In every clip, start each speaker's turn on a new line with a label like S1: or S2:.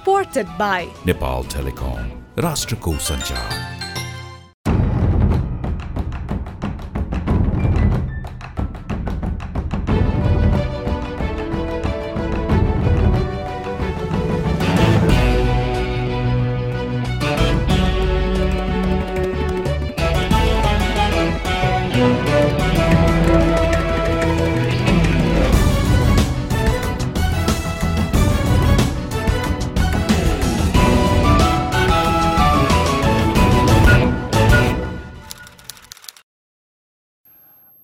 S1: supported by
S2: Nepal Telecom, Rashtrakoot Sanchar.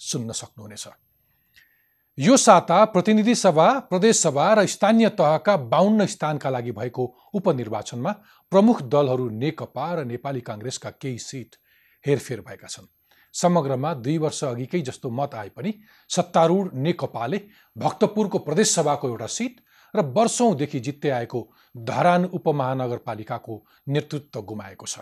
S3: सुन्न सक्नुहुनेछ। यो साता प्रतिनिधि सभा प्रदेश सभा र स्थानीय तहका बाहन्न स्थानका लागि भएको उपनिर्वाचनमा प्रमुख दलहरू नेकपा र नेपाली काङ्ग्रेसका केही सिट हेरफेर भएका छन्। समग्रमा दुई वर्ष अघिकै जस्तो मत आए पनि सत्तारूढ नेकपाले भक्तपुरको प्रदेश सभाको एउटा सिट र वर्षौँदेखि जित्दै आएको धरान उपमहानगरपालिकाको नेतृत्व गुमाएको छ।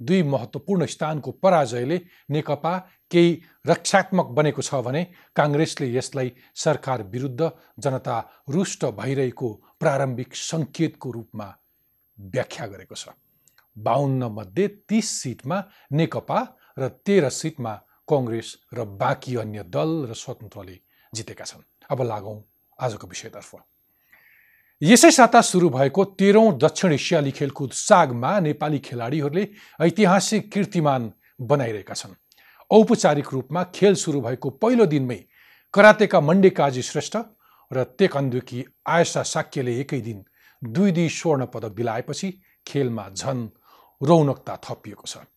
S3: दुई महत्त्वपूर्ण स्थानको पराजयले नेकपा केही रक्षात्मक बनेको छ भने काङ्ग्रेसले यसलाई सरकार विरुद्ध जनता रुष्ट भइरहेको प्रारम्भिक सङ्केतको रूपमा व्याख्या गरेको छ। बाहन्न मध्ये तिस सिटमा नेकपा र तेह्र सिटमा कङ्ग्रेस र बाँकी अन्य दल र स्वतन्त्रले जितेका छन्। अब लागौँ आजको विषयतर्फ। यसै साता सुरु भएको तेह्रौँ दक्षिण एसियाली खेलकुद सागमा नेपाली खेलाडीहरूले ऐतिहासिक कीर्तिमान बनाइरहेका छन्। औपचारिक रूपमा खेल सुरु भएको पहिलो दिनमै करातेका मण्डे काजी श्रेष्ठ र तेकन्दुकी आयसा साक्यले एकै दिन दुई दुई स्वर्ण पदक दिलाएपछि खेलमा झन रौनकता थपिएको छ।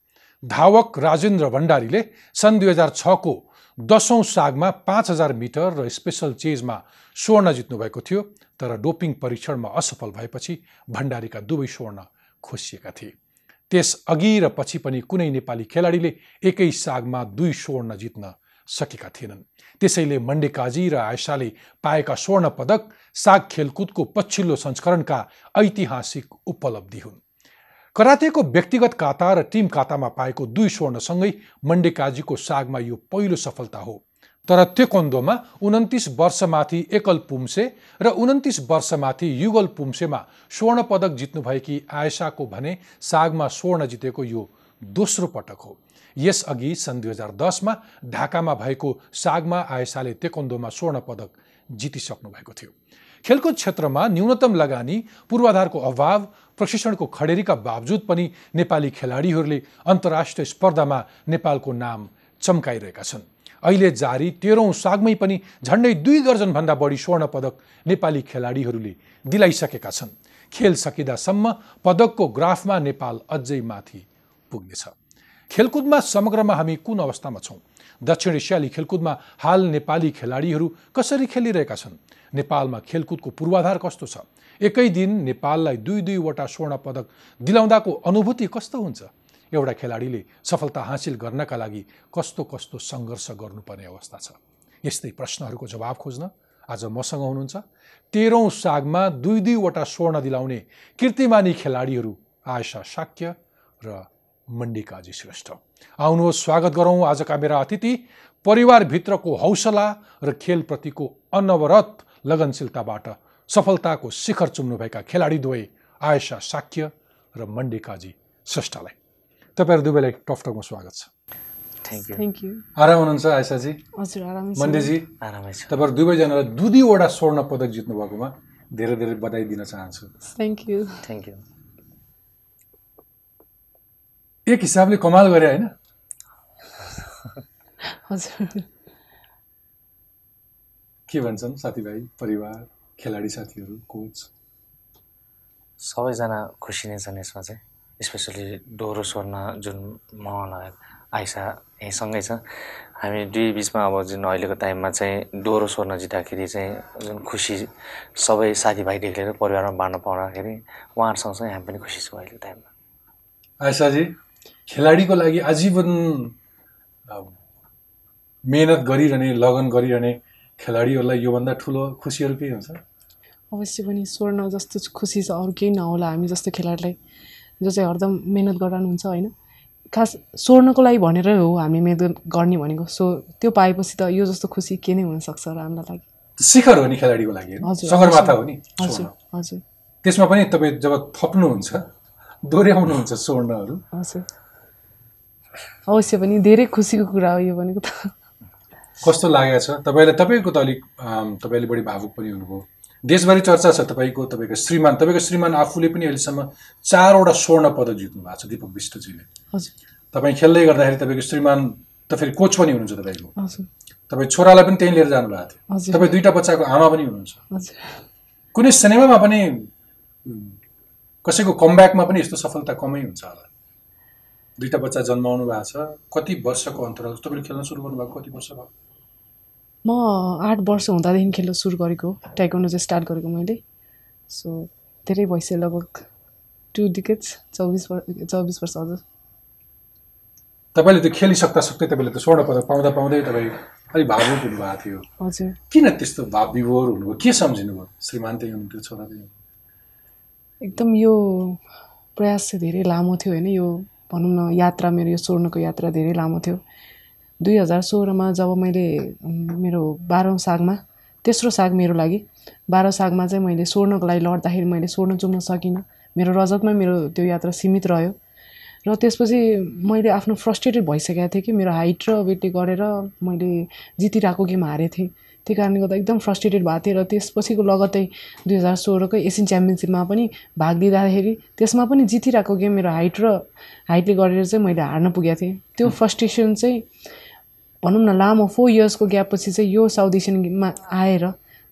S3: धावक राजेन्द्र भण्डारीले सन् दुई हजार छको दसौँ सागमा पाँच हजार मिटर र स्पेसल चेजमा स्वर्ण जित्नुभएको थियो तर डोपिङ परीक्षणमा असफल भएपछि भण्डारीका दुवै स्वर्ण खोसिएका थिए। त्यस अघि र पछि पनि कुनै नेपाली खेलाडीले एकै सागमा दुई स्वर्ण जित्न सकेका थिएनन्। त्यसैले मण्डेकाजी र आयसाले पाएका स्वर्ण पदक साग खेलकुदको पछिल्लो संस्करणका ऐतिहासिक उपलब्धि हुन्। करातेको व्यक्तिगत काता र टिम कातामा पाएको दुई स्वर्णसँगै मण्डेकाजीको सागमा यो पहिलो सफलता हो। तर तेकोन्दोमा उन्तिस वर्षमाथि एकल पुम्से र उन्तिस वर्षमाथि युगल पुम्सेमा स्वर्ण पदक जित्नुभएकी आयसाको भने सागमा स्वर्ण जितेको यो दोस्रो पटक हो। यसअघि सन् दुई हजार दसमा ढाकामा भएको सागमा आयसाले तेकोन्दोमा स्वर्ण पदक जितिसक्नु भएको थियो। खेलकुद क्षेत्रमा न्यूनतम लगानी पूर्वाधारको अभाव प्रशिक्षणको खडेरीका बावजुद पनि नेपाली खेलाडीहरूले अन्तर्राष्ट्रिय स्पर्धामा नेपालको नाम चम्काइरहेका छन्। अहिले जारी तेह्रौँ सागमै पनि झन्डै दुई दर्जनभन्दा बढी स्वर्ण पदक नेपाली खेलाडीहरूले दिलाइसकेका छन्। खेल सकिँदासम्म पदकको ग्राफमा नेपाल अझै माथि पुग्नेछ। खेलकुदमा समग्रमा हामी कुन अवस्थामा छौँ? दक्षिण एसियाली खेलकुदमा हाल नेपाली खेलाडीहरू कसरी खेलिरहेका छन्? नेपालमा खेलकुदको पूर्वाधार कस्तो छ? एकै दिन नेपाललाई दुई दुईवटा स्वर्ण पदक दिलाउँदाको अनुभूति कस्तो हुन्छ? एउटा खेलाडीले सफलता हासिल गर्नका लागि कस्तो कस्तो सङ्घर्ष गर्नुपर्ने अवस्था छ? यस्तै प्रश्नहरूको जवाब खोज्न आज मसँग हुनुहुन्छ। तेह्रौँ सागमा दुई दुईवटा स्वर्ण दिलाउने कीर्तिमानी खेलाडीहरू आयसा साक्य र मण्डिकाजी श्रेष्ठ। आउनुहोस् स्वागत गरौँ आजका मेरा अतिथि। परिवारभित्रको हौसला र खेलप्रतिको अनवरत लगनशीलताबाट सफलताको शिखर चुम्नुभएका खेलाडी दुवै आयसा साक्य र मण्डिकाजी श्रेष्ठलाई। तपाईँहरू दुवैलाई टकटकमा स्वागत छ।
S4: थ्याङ्क यू
S1: थ्याङ्क यू
S3: आराम हुनुहुन्छ
S1: हजुर आरामै छ।
S3: मण्डेजी?
S4: आरामै छ।
S3: तपाईँहरू दुवैजनालाई दुई दुईवटा स्वर्ण पदक जित्नु भएकोमा धेरै धेरै बधाई दिन चाहन्छु।
S1: थ्याङ्क यू
S4: थ्याङ्क यू
S3: एक हिसाबले कमाल गरे होइन
S1: हजुर
S3: के भन्छन् साथीभाइ परिवार खेलाडी साथीहरू कोच
S4: सबैजना खुसी नै छन् यसमा चाहिँ स्पेसली डोरो स्वर्ण जुन म लगायत आइसा यहीँसँगै छ। हामी दुई बिचमा अब जुन अहिलेको टाइममा चाहिँ डोरो स्वर्ण जित्दाखेरि चाहिँ जुन खुसी सबै साथीभाइदेखि लिएर परिवारमा बाँड्न पाउँदाखेरि उहाँहरूसँग चाहिँ हामी पनि खुसी छौँ अहिलेको टाइममा।
S3: आयसाजी खेलाडीको लागि आजीवन मेहनत गरिरहने लगन गरिरहने खेलाडीहरूलाई योभन्दा ठुलो खुसीहरू केही हुन्छ?
S1: अवश्य पनि स्वर्ण जस्तो खुसी छ अरू केही नहोला। हामी जस्तो खेलाडीलाई जो चाहिँ हरदम मिहिनेत गरिरहनुहुन्छ होइन? खास स्वर्णको लागि भनेरै हो हामी मिहिनेत गर्ने भनेको। सो त्यो पाएपछि त यो जस्तो खुसी के नै हुनसक्छ र हामीलाई लागि?
S3: शिखर हो नि खेलाडीको लागि सगरमाथा हो नि
S1: हजुर हजुर।
S3: त्यसमा पनि तपाईँ जब थप्नुहुन्छ दोहोऱ्याउनुहुन्छ स्वर्णहरू
S1: हजुर। अवश्य पनि धेरै खुसीको कुरा हो यो भनेको त।
S3: कस्तो लागेको छ? तपाईँलाई तपाईँको त अलिक तपाईँले बढी भावुक पनि हुनुभयो। देशभरि चर्चा छ तपाईँको तपाईँको श्रीमान तपाईँको श्रीमान आफूले पनि अहिलेसम्म चारवटा स्वर्ण पदक जित्नु भएको छ दिपक विष्टजीले।
S1: हजुर।
S3: तपाईँ खेल्दै गर्दाखेरि तपाईँको श्रीमान त फेरि कोच पनि हुनुहुन्छ तपाईँको। तपाईँ छोरालाई पनि त्यहीँ लिएर जानुभएको थियो। तपाईँ दुईवटा बच्चाको आमा पनि हुनुहुन्छ। कुनै सिनेमामा पनि कसैको कमब्याकमा पनि यस्तो सफलता कमै हुन्छ होला। दुईवटा बच्चा जन्माउनु भएको छ। कति वर्षको अन्तराल तपाईँले खेल्न सुरु गर्नुभएको कति वर्ष भयो?
S1: म आठ वर्ष हुँदादेखि खेल्न सुरु गरेको टाइकोन्डो चाहिँ स्टार्ट गरेको मैले। सो धेरै भइसक्यो लगभग टु डिकेट्स चौबिस वर्ष चौबिस वर्ष हजुर।
S3: तपाईँले त्यो खेलिसक्दा सक्दै तपाईँले त स्वर्ण पदक पाउँदा पाउँदै तपाईँ अलिक भावुक हुनुभएको थियो।
S1: हजुर।
S3: किन त्यस्तो भाव विभोर हुनुभयो? के सम्झिनुभयो? श्रीमान त्यही हुनुहुन्थ्यो छोरा।
S1: एकदम यो प्रयास चाहिँ धेरै लामो थियो होइन यो भनौँ न यात्रा मेरो यो स्वर्णको यात्रा धेरै लामो थियो। दुई हजार सोह्रमा जब मैले मेरो बाह्रौँ सागमा तेस्रो साग मेरो लागि बाह्र सागमा चाहिँ मैले स्वर्णको लागि लड्दाखेरि मैले स्वर्ण चुम्न सकिनँ। मेरो रजतमै मेरो त्यो यात्रा सीमित रह्यो। र त्यसपछि मैले आफ्नो फ्रस्ट्रेटेड भइसकेको थिएँ कि मेरो हाइट र वेटले गरेर मैले जितिरहेको गेम हारेको थिएँ। त्यही कारणले गर्दा एकदम फ्रस्ट्रेटेड भएको थिएँ र त्यसपछिको लगत्तै दुई हजार सोह्रको एसियन च्याम्पियनसिपमा पनि भाग लिँदाखेरि त्यसमा पनि जितिरहेको गेम मेरो हाइट र हाइटले गरेर चाहिँ मैले हार्न पुगेको थिएँ। त्यो फ्रस्ट्रेसन चाहिँ भनौँ न लामो फोर इयर्सको ग्यापपछि चाहिँ यो साउथ एसियन गेममा आएर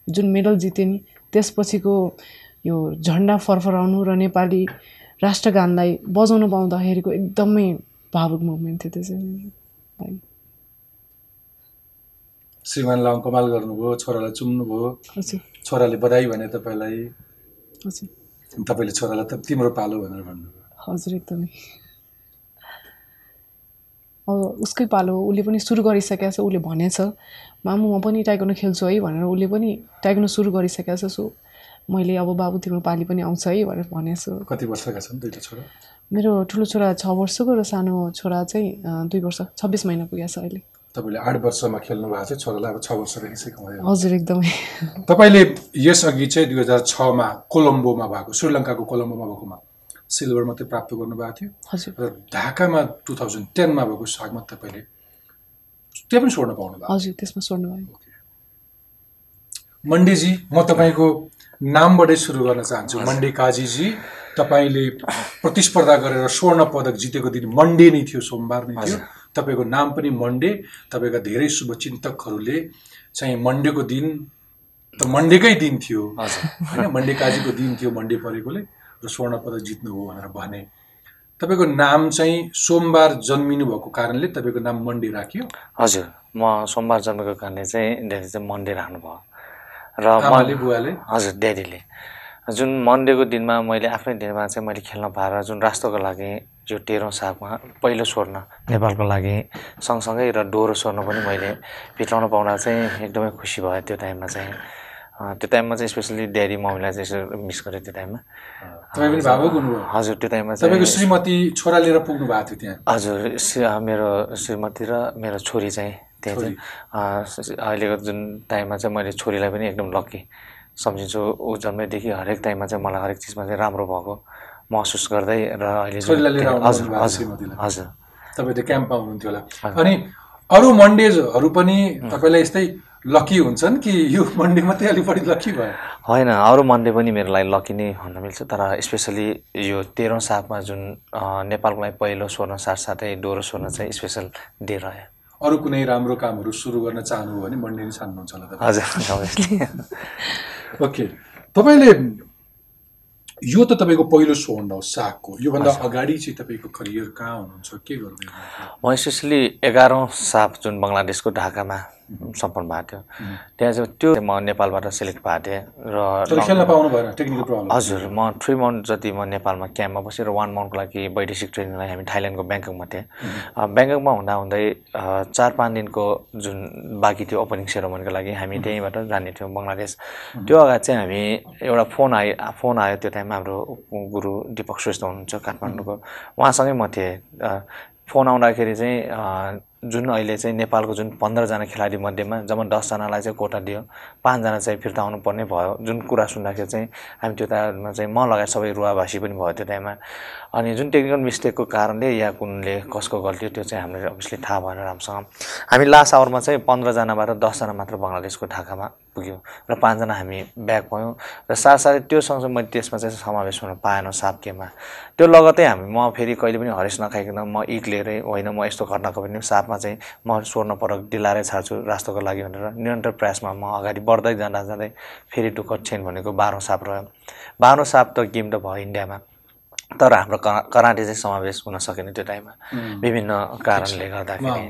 S1: जुन मेडल जितेँ नि त्यसपछिको यो झन्डा फरफराउनु र नेपाली राष्ट्रगानलाई बजाउनु पाउँदाखेरिको एकदमै भावुक मुभमेन्ट थियो त्यो चाहिँ। मेरो लागि
S3: श्रीमान लाउन कमाल गर्नुभयो छोरालाई चुम्नुभयो। छोराले बधाई भने तपाईँलाई। तपाईँले छोरालाई त तिम्रो पालो भनेर भन्नुभयो।
S1: हजुर एकदमै। अब उसकै पालो उसले पनि सुरु गरिसकेको छ उसले भनेछ मामु म पनि टाइकोन्डो खेल्छु है भनेर उसले पनि टाइकोन्डो सुरु गरिसकेको छ सो मैले अब बाबु तिम्रो पाली पनि आउँछ है भनेर भनेछु।
S3: कति वर्षका छन् दुईवटा छोरा?
S1: मेरो ठुलो छोरा छ वर्षको र सानो छोरा चाहिँ दुई वर्ष छब्बिस महिना पुगेको छ अहिले।
S3: तपाईँले आठ वर्षमा खेल्नु भएको छ छोरालाई अब छ वर्षदेखि सिकाउँदै
S1: हजुर एकदमै।
S3: तपाईँले यसअघि चाहिँ दुई हजार छमा कोलम्बोमा भएको श्रीलङ्काको कोलम्बोमा भएकोमा सिल्भर मात्रै प्राप्त गर्नुभएको थियो।
S1: हजुर।
S3: र ढाकामा टु थाउजन्ड टेनमा भएको सागमा तपाईँले त्यहाँ पनि छोड्न पाउनु भएको
S1: हजुर त्यसमा सोध्नु भयो।
S3: मण्डेजी म तपाईँको नामबाटै सुरु गर्न चाहन्छु। मण्डे काजीजी तपाईँले प्रतिस्पर्धा गरेर स्वर्ण पदक जितेको दिन मन्डे नै थियो सोमबार नै थियो। तपाईँको नाम पनि मन्डे तपाईँका धेरै शुभचिन्तकहरूले चाहिँ मन्डेको दिन त मन्डेकै दिन थियो। होइन मन्डे काजीको दिन थियो मन्डे परेकोले र स्वर्ण पदक जित्नुभयो भनेर भने। तपाईँको नाम चाहिँ सोमबार जन्मिनु भएको कारणले तपाईँको नाम मन्डे राखियो?
S4: हजुर। म सोमबार जन्मेको कारणले चाहिँ ड्याडी चाहिँ मन्डे राख्नुभयो। र
S3: आमाले
S4: म
S3: बुवाले?
S4: हजुर ड्याडीले। जुन मन्डेको दिनमा मैले आफ्नै दिनमा चाहिँ मैले खेल्न पाएर जुन राष्ट्रको लागि जो तेह्रौँ सागमा पहिलो स्वर्ण नेपालको लागि सँगसँगै र डोरो स्वर्ण पनि मैले फिटाउन पाउँदा चाहिँ एकदमै खुसी भयो त्यो टाइममा चाहिँ। त्यो टाइममा चाहिँ स्पेसली ड्याडी मम्मीलाई चाहिँ यसो मिस गरेँ त्यो टाइममा।
S3: तपाईँ पनि भावुक हुनुभयो?
S4: हजुर त्यो टाइममा
S3: तपाईँको
S4: चाहिँ
S3: श्रीमती छोरा लिएर पुग्नु भएको थियो त्यहाँ।
S4: हजुर मेरो श्रीमती र मेरो छोरी चाहिँ त्यहाँ चाहिँ। अहिलेको जुन टाइममा चाहिँ मैले छोरीलाई पनि एकदम लक्की सम्झिन्छु। ऊ जन्मेदेखि हरेक टाइममा चाहिँ मलाई हरेक चिजमा चाहिँ राम्रो भएको। महसुस गर्दै र अहिले हजुर हजुर। हजुर।
S3: तपाईँ त क्याम्पमा हुनुहुन्थ्यो होला अनि अरू मन्डेजहरू पनि तपाईँलाई यस्तै लकी हुन्छन् कि यो मन्डे मात्रै अलिक बढी लकी भयो?
S4: होइन अरू मन्डे पनि मेरो लागि लकी नै भन्न मिल्छ तर स्पेसली यो तेह्रौँ सागमा जुन नेपालको लागि पहिलो स्वर्ण साथसाथै डोरो स्वर्ण चाहिँ स्पेसल डे रह्यो।
S3: अरू कुनै राम्रो कामहरू सुरु गर्न चाहनुभयो भने मन्डे नै छान्नुहुन्छ होला
S4: हजुर।
S3: ओके। तपाईँले यो त तपाईँको पहिलो स्वर्ण हो सागको योभन्दा अगाडि चाहिँ तपाईँको करियर कहाँ हुनुहुन्छ के हुनुहुन्छ
S4: म स्पेसली एघारौँ साप जुन बङ्गलादेशको ढाकामा सम्पन्न भएको थियो। त्यहाँ चाहिँ त्यो म नेपालबाट सेलेक्ट भएको थिएँ र हजुर म थ्री मन्थ जति म नेपालमा क्याम्पमा बसेर वान मन्थको लागि वैदेशिक ट्रेनिङलाई हामी थाइल्यान्डको ब्याङ्ककमा थिएँ। ब्याङ्ककमा हुँदा हुँदै चार पाँच दिनको जुन बाँकी थियो ओपनिङ सेरोमनीको लागि हामी त्यहीँबाट जाने थियौँ बङ्गलादेश। त्यो अगाडि चाहिँ हामी एउटा फोन आयो फोन आयो त्यो टाइममा हाम्रो गुरु दिपक श्रेष्ठ हुनुहुन्छ काठमाडौँको। उहाँसँगै म थिएँ। फोन आउँदाखेरि चाहिँ जुन अहिले चाहिँ नेपालको जुन पन्ध्रजना खेलाडी मध्येमा जब दसजनालाई चाहिँ कोटा दियो पाँचजना चाहिँ फिर्ता आउनुपर्ने भयो। जुन कुरा सुन्दाखेरि चाहिँ हामी त्यो टाइममा चाहिँ म लगायत सबै रुवाभाषी पनि भयो त्यो टाइममा। अनि जुन टेक्निकल मिस्टेकको कारणले या कुनले कसको गल्ती त्यो चाहिँ हामीले अभियसली थाहा भएन राम्रोसँग हामी लास्ट आवरमा चाहिँ पन्ध्रजनाबाट दसजना मात्र बङ्गलादेशको ढाकामा पुग्यौँ। र पाँचजना हामी ब्याक भयौँ। र साथसाथै त्यो सँगसँगै मैले त्यसमा चाहिँ समावेश हुन पाएन सापकेमा। त्यो लगतै हामी म फेरि कहिले पनि हरेस नखाइकन म लिएरै होइन म यस्तो घटनाको पनि सापमा चाहिँ म स्वर्ण पदक दिलाएरै छाड्छु राष्ट्रको लागि भनेर। निरन्तर प्रयासमा म अगाडि बढ्दै जाँदा जाँदै फेरि टुक्कर चेन भनेको बाह्रौँ साप रह्यो। बाह्रौँ साप त गेम त भयो इन्डियामा। तर हाम्रो करा कराटे चाहिँ समावेश हुन सकेन त्यो टाइममा। विभिन्न कारणले गर्दाखेरि।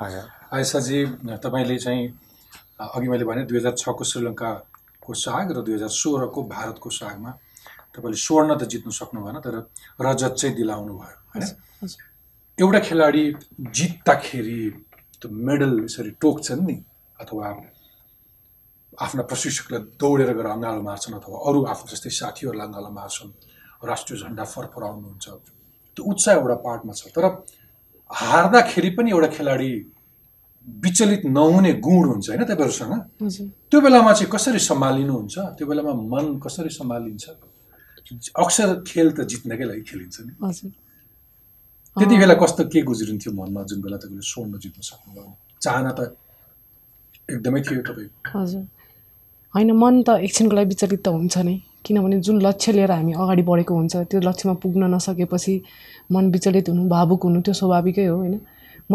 S4: हजुर।
S3: आयसाजी तपाईँले चाहिँ अघि मैले भने दुई हजार छको श्रीलङ्काको साग र दुई हजार सोह्रको भारतको सागमा तपाईँले स्वर्ण त जित्नु सक्नु भएन तर रजत चाहिँ दिलाउनु भयो होइन? एउटा खेलाडी जित्दाखेरि त्यो मेडल यसरी टोक्छन् नि अथवा आफ्ना प्रशिक्षकलाई दौडेर गएर अँगालो मार्छन् अथवा अरू आफू जस्तै साथीहरूलाई अँगालो मार्छन् राष्ट्रिय झन्डा फरफराउनुहुन्छ त्यो उत्साह एउटा पार्टमा छ। तर हार्दाखेरि पनि एउटा खेलाडी विचलित नहुने गुण हुन्छ होइन तपाईँहरूसँग? त्यो बेलामा चाहिँ कसरी सम्हालिनुहुन्छ? त्यो बेलामा मन कसरी सम्हालिन्छ? अक्सर खेल त जित्नकै लागि खेलिन्छ नि। त्यति बेला कस्तो के गुज्रिन्थ्यो मनमा जुन बेला तपाईँले स्वर्ण जित्न सक्नुभयो? चाहना त एकदमै थियो तपाईँको
S1: हजुर। होइन मन त एकछिनको लागि विचलित त हुन्छ नै। किनभने जुन लक्ष्य लिएर हामी अगाडि बढेको हुन्छ त्यो लक्ष्यमा पुग्न नसकेपछि मन विचलित हुनु भावुक हुनु त्यो स्वाभाविकै हो होइन? म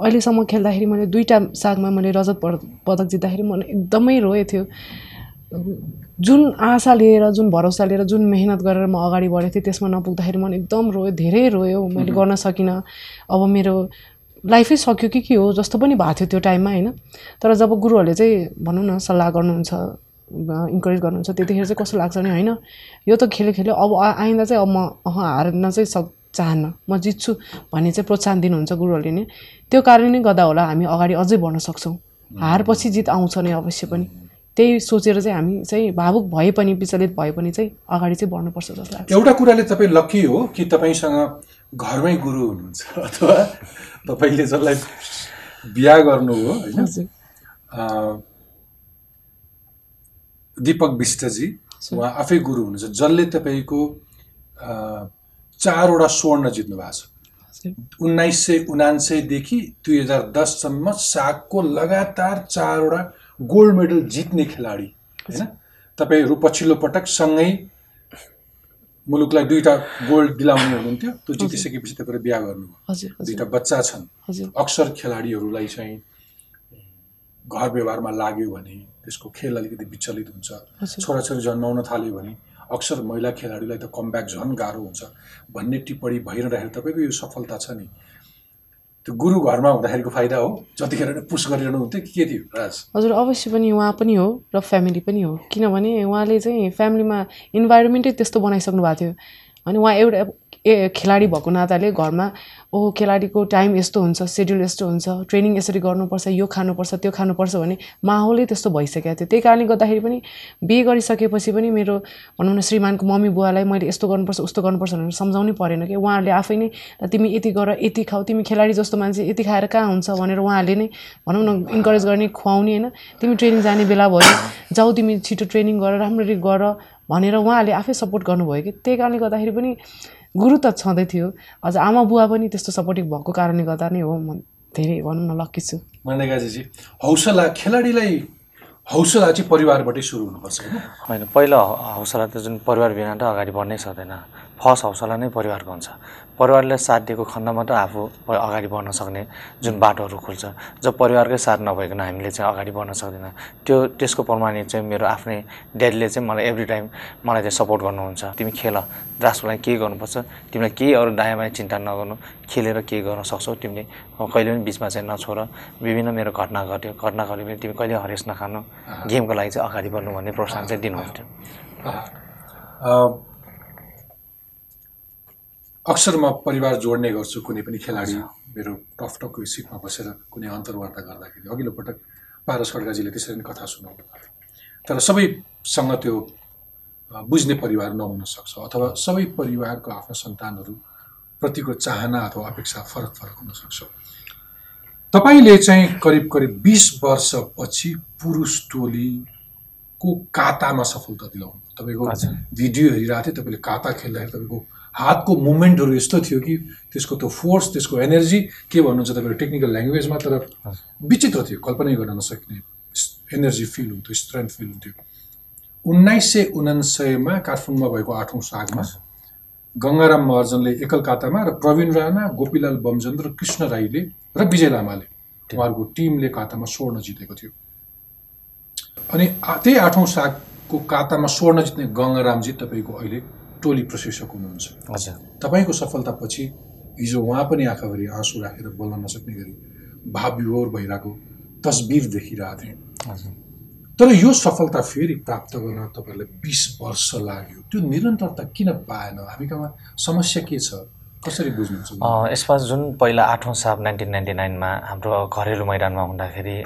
S1: अहिलेसम्म खेल्दाखेरि मैले दुईवटा सागमा मैले रजत पद- पदक जित्दाखेरि मन एकदमै रोएको थियो। जुन आशा लिएर जुन भरोसा लिएर जुन मेहनत गरेर म अगाडि बढेको थिएँ त्यसमा नपुग्दाखेरि मन एकदम रोयो धेरै रोयो मैले गर्न सकिनँ। अब मेरो लाइफै सक्यो कि के हो जस्तो पनि भएको थियो त्यो टाइममा होइन? तर जब गुरुहरूले चाहिँ भनौँ न सल्लाह गर्नुहुन्छ इन्करेज गर्नुहुन्छ त्यतिखेर चाहिँ कस्तो लाग्छ भने होइन यो त खेल्यो खेल्यो अब आइन्दा चाहिँ अब म अह हार्न चाहिँ सक चाहन्न। म जित्छु भन्ने चाहिँ प्रोत्साहन दिनुहुन्छ गुरुहरूले नै। त्यो कारणले गर्दा होला हामी अगाडि अझै बढ्न सक्छौँ। हारपछि जित आउँछ नै अवश्य पनि। त्यही सोचेर चाहिँ हामी चाहिँ भावुक भए पनि विचलित भए पनि चाहिँ अगाडि चाहिँ बढ्नुपर्छ जस्तो लाग्छ।
S3: एउटा कुराले तपाईँ लकी हो कि तपाईँसँग घरमै गुरु हुनुहुन्छ? अथवा तपाईँले जसलाई बिहा गर्नु हो होइन? दिपक विष्टजी उहाँ आफै गुरु हुनुहुन्छ। जसले तपाईँको चारवटा स्वर्ण जित्नु भएको छ। उन्नाइस सय उनान्सयदेखि दुई हजार दससम्म सागको लगातार चारवटा गोल्ड मेडल जित्ने खेलाडी होइन? तपाईँहरू पछिल्लो पटक सँगै मुलुकलाई दुईवटा गोल्ड दिलाउने हुनुहुन्थ्यो। त्यो जितिसकेपछि तपाईँहरू बिहा गर्नुभयो। दुईवटा बच्चा छन्। अक्सर खेलाडीहरूलाई चाहिँ घर व्यवहारमा लाग्यो भने त्यसको खेल अलिकति विचलित हुन्छ। छोराछोरी जन्माउन थाल्यो भने अक्सर महिला खेलाडीलाई त कमब्याक झन् गाह्रो हुन्छ भन्ने टिप्पणी भइरहँदाखेरि तपाईँको यो सफलता छ नि। त्यो गुरु घरमा हुँदाखेरिको फाइदा हो। जतिखेर पुस गरिरहनु हुन्थ्यो कि के थियो राज?
S1: हजुर अवश्य पनि उहाँ पनि हो र फ्यामिली पनि हो। किनभने उहाँले चाहिँ फ्यामिलीमा इन्भाइरोमेन्टै त्यस्तो बनाइसक्नु भएको थियो। अनि उहाँ एउटा ए खेलाडी भएको नाताले घरमा ओ खेलाडीको टाइम यस्तो हुन्छ सेड्युल यस्तो हुन्छ ट्रेनिङ यसरी गर्नुपर्छ यो खानुपर्छ त्यो खानुपर्छ भने माहौलै त्यस्तो भइसकेको थियो। त्यही कारणले गर्दाखेरि पनि बिहे गरिसकेपछि पनि मेरो भनौँ न श्रीमानको मम्मी बुवालाई मैले यस्तो गर्नुपर्छ उस्तो गर्नुपर्छ भनेर सम्झाउनै परेन कि। उहाँहरूले आफै नै तिमी यति गर यति खाऊ तिमी खेलाडी जस्तो मान्छे यति खाएर कहाँ हुन्छ? भनेर उहाँहरूले नै भनौँ न इन्करेज गर्ने खुवाउने होइन। तिमी ट्रेनिङ जाने बेला भयो जाऊ तिमी छिटो ट्रेनिङ गर राम्ररी गर भनेर उहाँहरूले आफै सपोर्ट गर्नुभयो कि। त्यही कारणले गर्दाखेरि पनि गुरु त छँदै थियो। अझ आमा बुवा पनि त्यस्तो सपोर्टिभ भएको कारणले गर्दा नै हो म धेरै भनौँ न लक्की छु।
S3: मण्डेगाजीजी हौसला खेलाडीलाई हौसला चाहिँ परिवारबाटै सुरु हुनुपर्छ होइन?
S4: होइन पहिलो हौसला त जुन परिवार बिना त अगाडि बढ्नै सक्दैन। फर्स्ट हौसला नै परिवारको हुन्छ। परिवारले साथ दिएको खण्ड मात्र आफू अगाडि बढ्न सक्ने जुन बाटोहरू खुल्छ जब परिवारकै साथ नभइकन हामीले चाहिँ अगाडि बढ्न सक्दैन। त्यो त्यसको प्रमाणित चाहिँ मेरो आफ्नै ड्याडीले चाहिँ मलाई एभ्री टाइम मलाई चाहिँ सपोर्ट गर्नुहुन्छ। तिमी खेल राष्ट्रको लागि के गर्नुपर्छ? तिमीलाई केही अरू दायाँ बायाँ चिन्ता नगर्नु। खेलेर के गर्न सक्छौ? तिमीले कहिले पनि बिचमा चाहिँ नछोड। विभिन्न मेरो घटना घट्यो। घटना घट्यो भने तिमी कहिले हरेस नखानु। गेमको लागि चाहिँ अगाडि बढ्नु भन्ने प्रोत्साहन चाहिँ दिनुहुन्थ्यो।
S3: अक्सर म परिवार जोड्ने गर्छु कुनै पनि खेलाडी मेरो टफ टकको सिटमा बसेर कुनै अन्तर्वार्ता गर्दाखेरि। अघिल्लो पटक पारस खड्गाजीले त्यसरी नै कथा सुनाउनु तर सबैसँग त्यो बुझ्ने परिवार नहुन सक्छ अथवा सबै परिवारको आफ्ना सन्तानहरू प्रतिको चाहना अथवा अपेक्षा फरक फरक हुन सक्छ। तपाईँले चाहिँ करिब करिब बिस वर्षपछि पुरुष टोलीको कातामा सफलता दिलाउनु तपाईँको। भिडियो हेरिरहेको थिएँ तपाईँले काता खेल्दाखेरि तपाईँको हातको मुभमेन्टहरू यस्तो थियो कि त्यसको त्यो फोर्स त्यसको एनर्जी के भन्नुहुन्छ तपाईँको टेक्निकल ल्याङ्ग्वेजमा तर विचित्र थियो कल्पनै गर्न नसक्ने एनर्जी फिल हुन्थ्यो स्ट्रेन्थ फिल हुन्थ्यो। उन्नाइस सय उनान्सयमा काठमाडौँमा भएको आठौँ सागमा गङ्गाराम महर्जनले एकल कातामा र प्रवीण राणा गोपीलाल बमचन्द र कृष्ण राईले र विजय लामाले उहाँहरूको टिमले कातामा स्वर्ण जितेको थियो। अनि त्यही आठौँ सागको कातामा स्वर्ण जित्ने गङ्गारामजी तपाईँको अहिले टोली प्रशिक्षक हुनुहुन्छ।
S4: हजुर
S3: तपाईँको सफलतापछि हिजो उहाँ पनि आँखाभरि आँसु राखेर बोल्न नसक्ने गरी भाव विभोर भइरहेको तस्बिर देखिरहेको थिएँ।
S4: हजुर
S3: तर यो सफलता फेरि प्राप्त गर्न तपाईँहरूलाई बिस वर्ष लाग्यो। त्यो निरन्तरता किन पाएन? हामी कहाँ समस्या के छ? कसरी बुझ्नुहुन्छ?
S4: यसमा जुन पहिला आठौँ साप नाइन्टिन नाइन्टी नाइनमा हाम्रो घरेलु मैदानमा हुँदाखेरि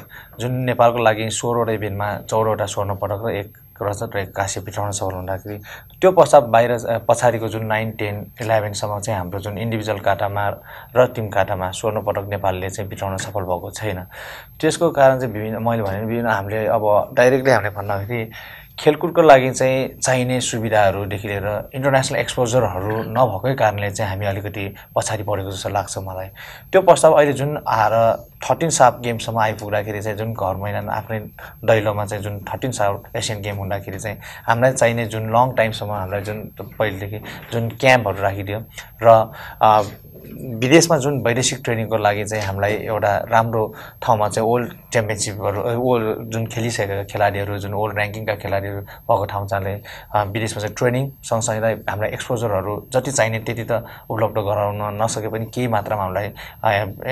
S4: जुन नेपालको लागि सोह्रवटा इभेन्टमा चौधवटा स्वर्ण पदक र एक रजत र एक काँस्य पिठाउन सफल हुँदाखेरि त्यो पश्चात बाहिर पछाडिको जुन नाइन टेन इलेभेनसम्म चाहिँ हाम्रो जुन इन्डिभिजुअल काटामा र टिम काटामा स्वर्ण पदक नेपालले चाहिँ पिठाउन सफल भएको छैन। त्यसको कारण चाहिँ विभिन्न मैले भने विभिन्न हामीले अब डाइरेक्टली हामीले भन्दाखेरि खेलकुदको लागि चाहिँ चाहिने सुविधाहरूदेखि लिएर इन्टरनेसनल एक्सपोजरहरू नभएकै कारणले चाहिँ हामी अलिकति पछाडि परेको जस्तो लाग्छ मलाई। त्यो प्रस्ताव अहिले जुन आएर थर्टिन साप गेमसम्म आइपुग्दाखेरि चाहिँ जुन घर मैदान आफ्नै दैलोमा चाहिँ जुन थर्टिन साप एसियन गेम हुँदाखेरि चाहिँ हामीलाई चाहिने जुन लङ टाइमसम्म हामीलाई जुन पहिलेदेखि जुन क्याम्पहरू राखिदियो र विदेशमा जुन वैदेशिक ट्रेनिङको लागि चाहिँ हामीलाई एउटा राम्रो ठाउँमा चाहिँ ओल्ड च्याम्पियनसिपहरू ओल्ड जुन खेलिसकेका खेलाडीहरू जुन ओल्ड ऱ्याङ्किङका खेलाडीहरू भएको ठाउँ चाहिँ विदेशमा चाहिँ ट्रेनिङ सँगसँगै हामीलाई एक्सपोजरहरू जति चाहिने त्यति त उपलब्ध गराउन नसके पनि केही मात्रामा हामीलाई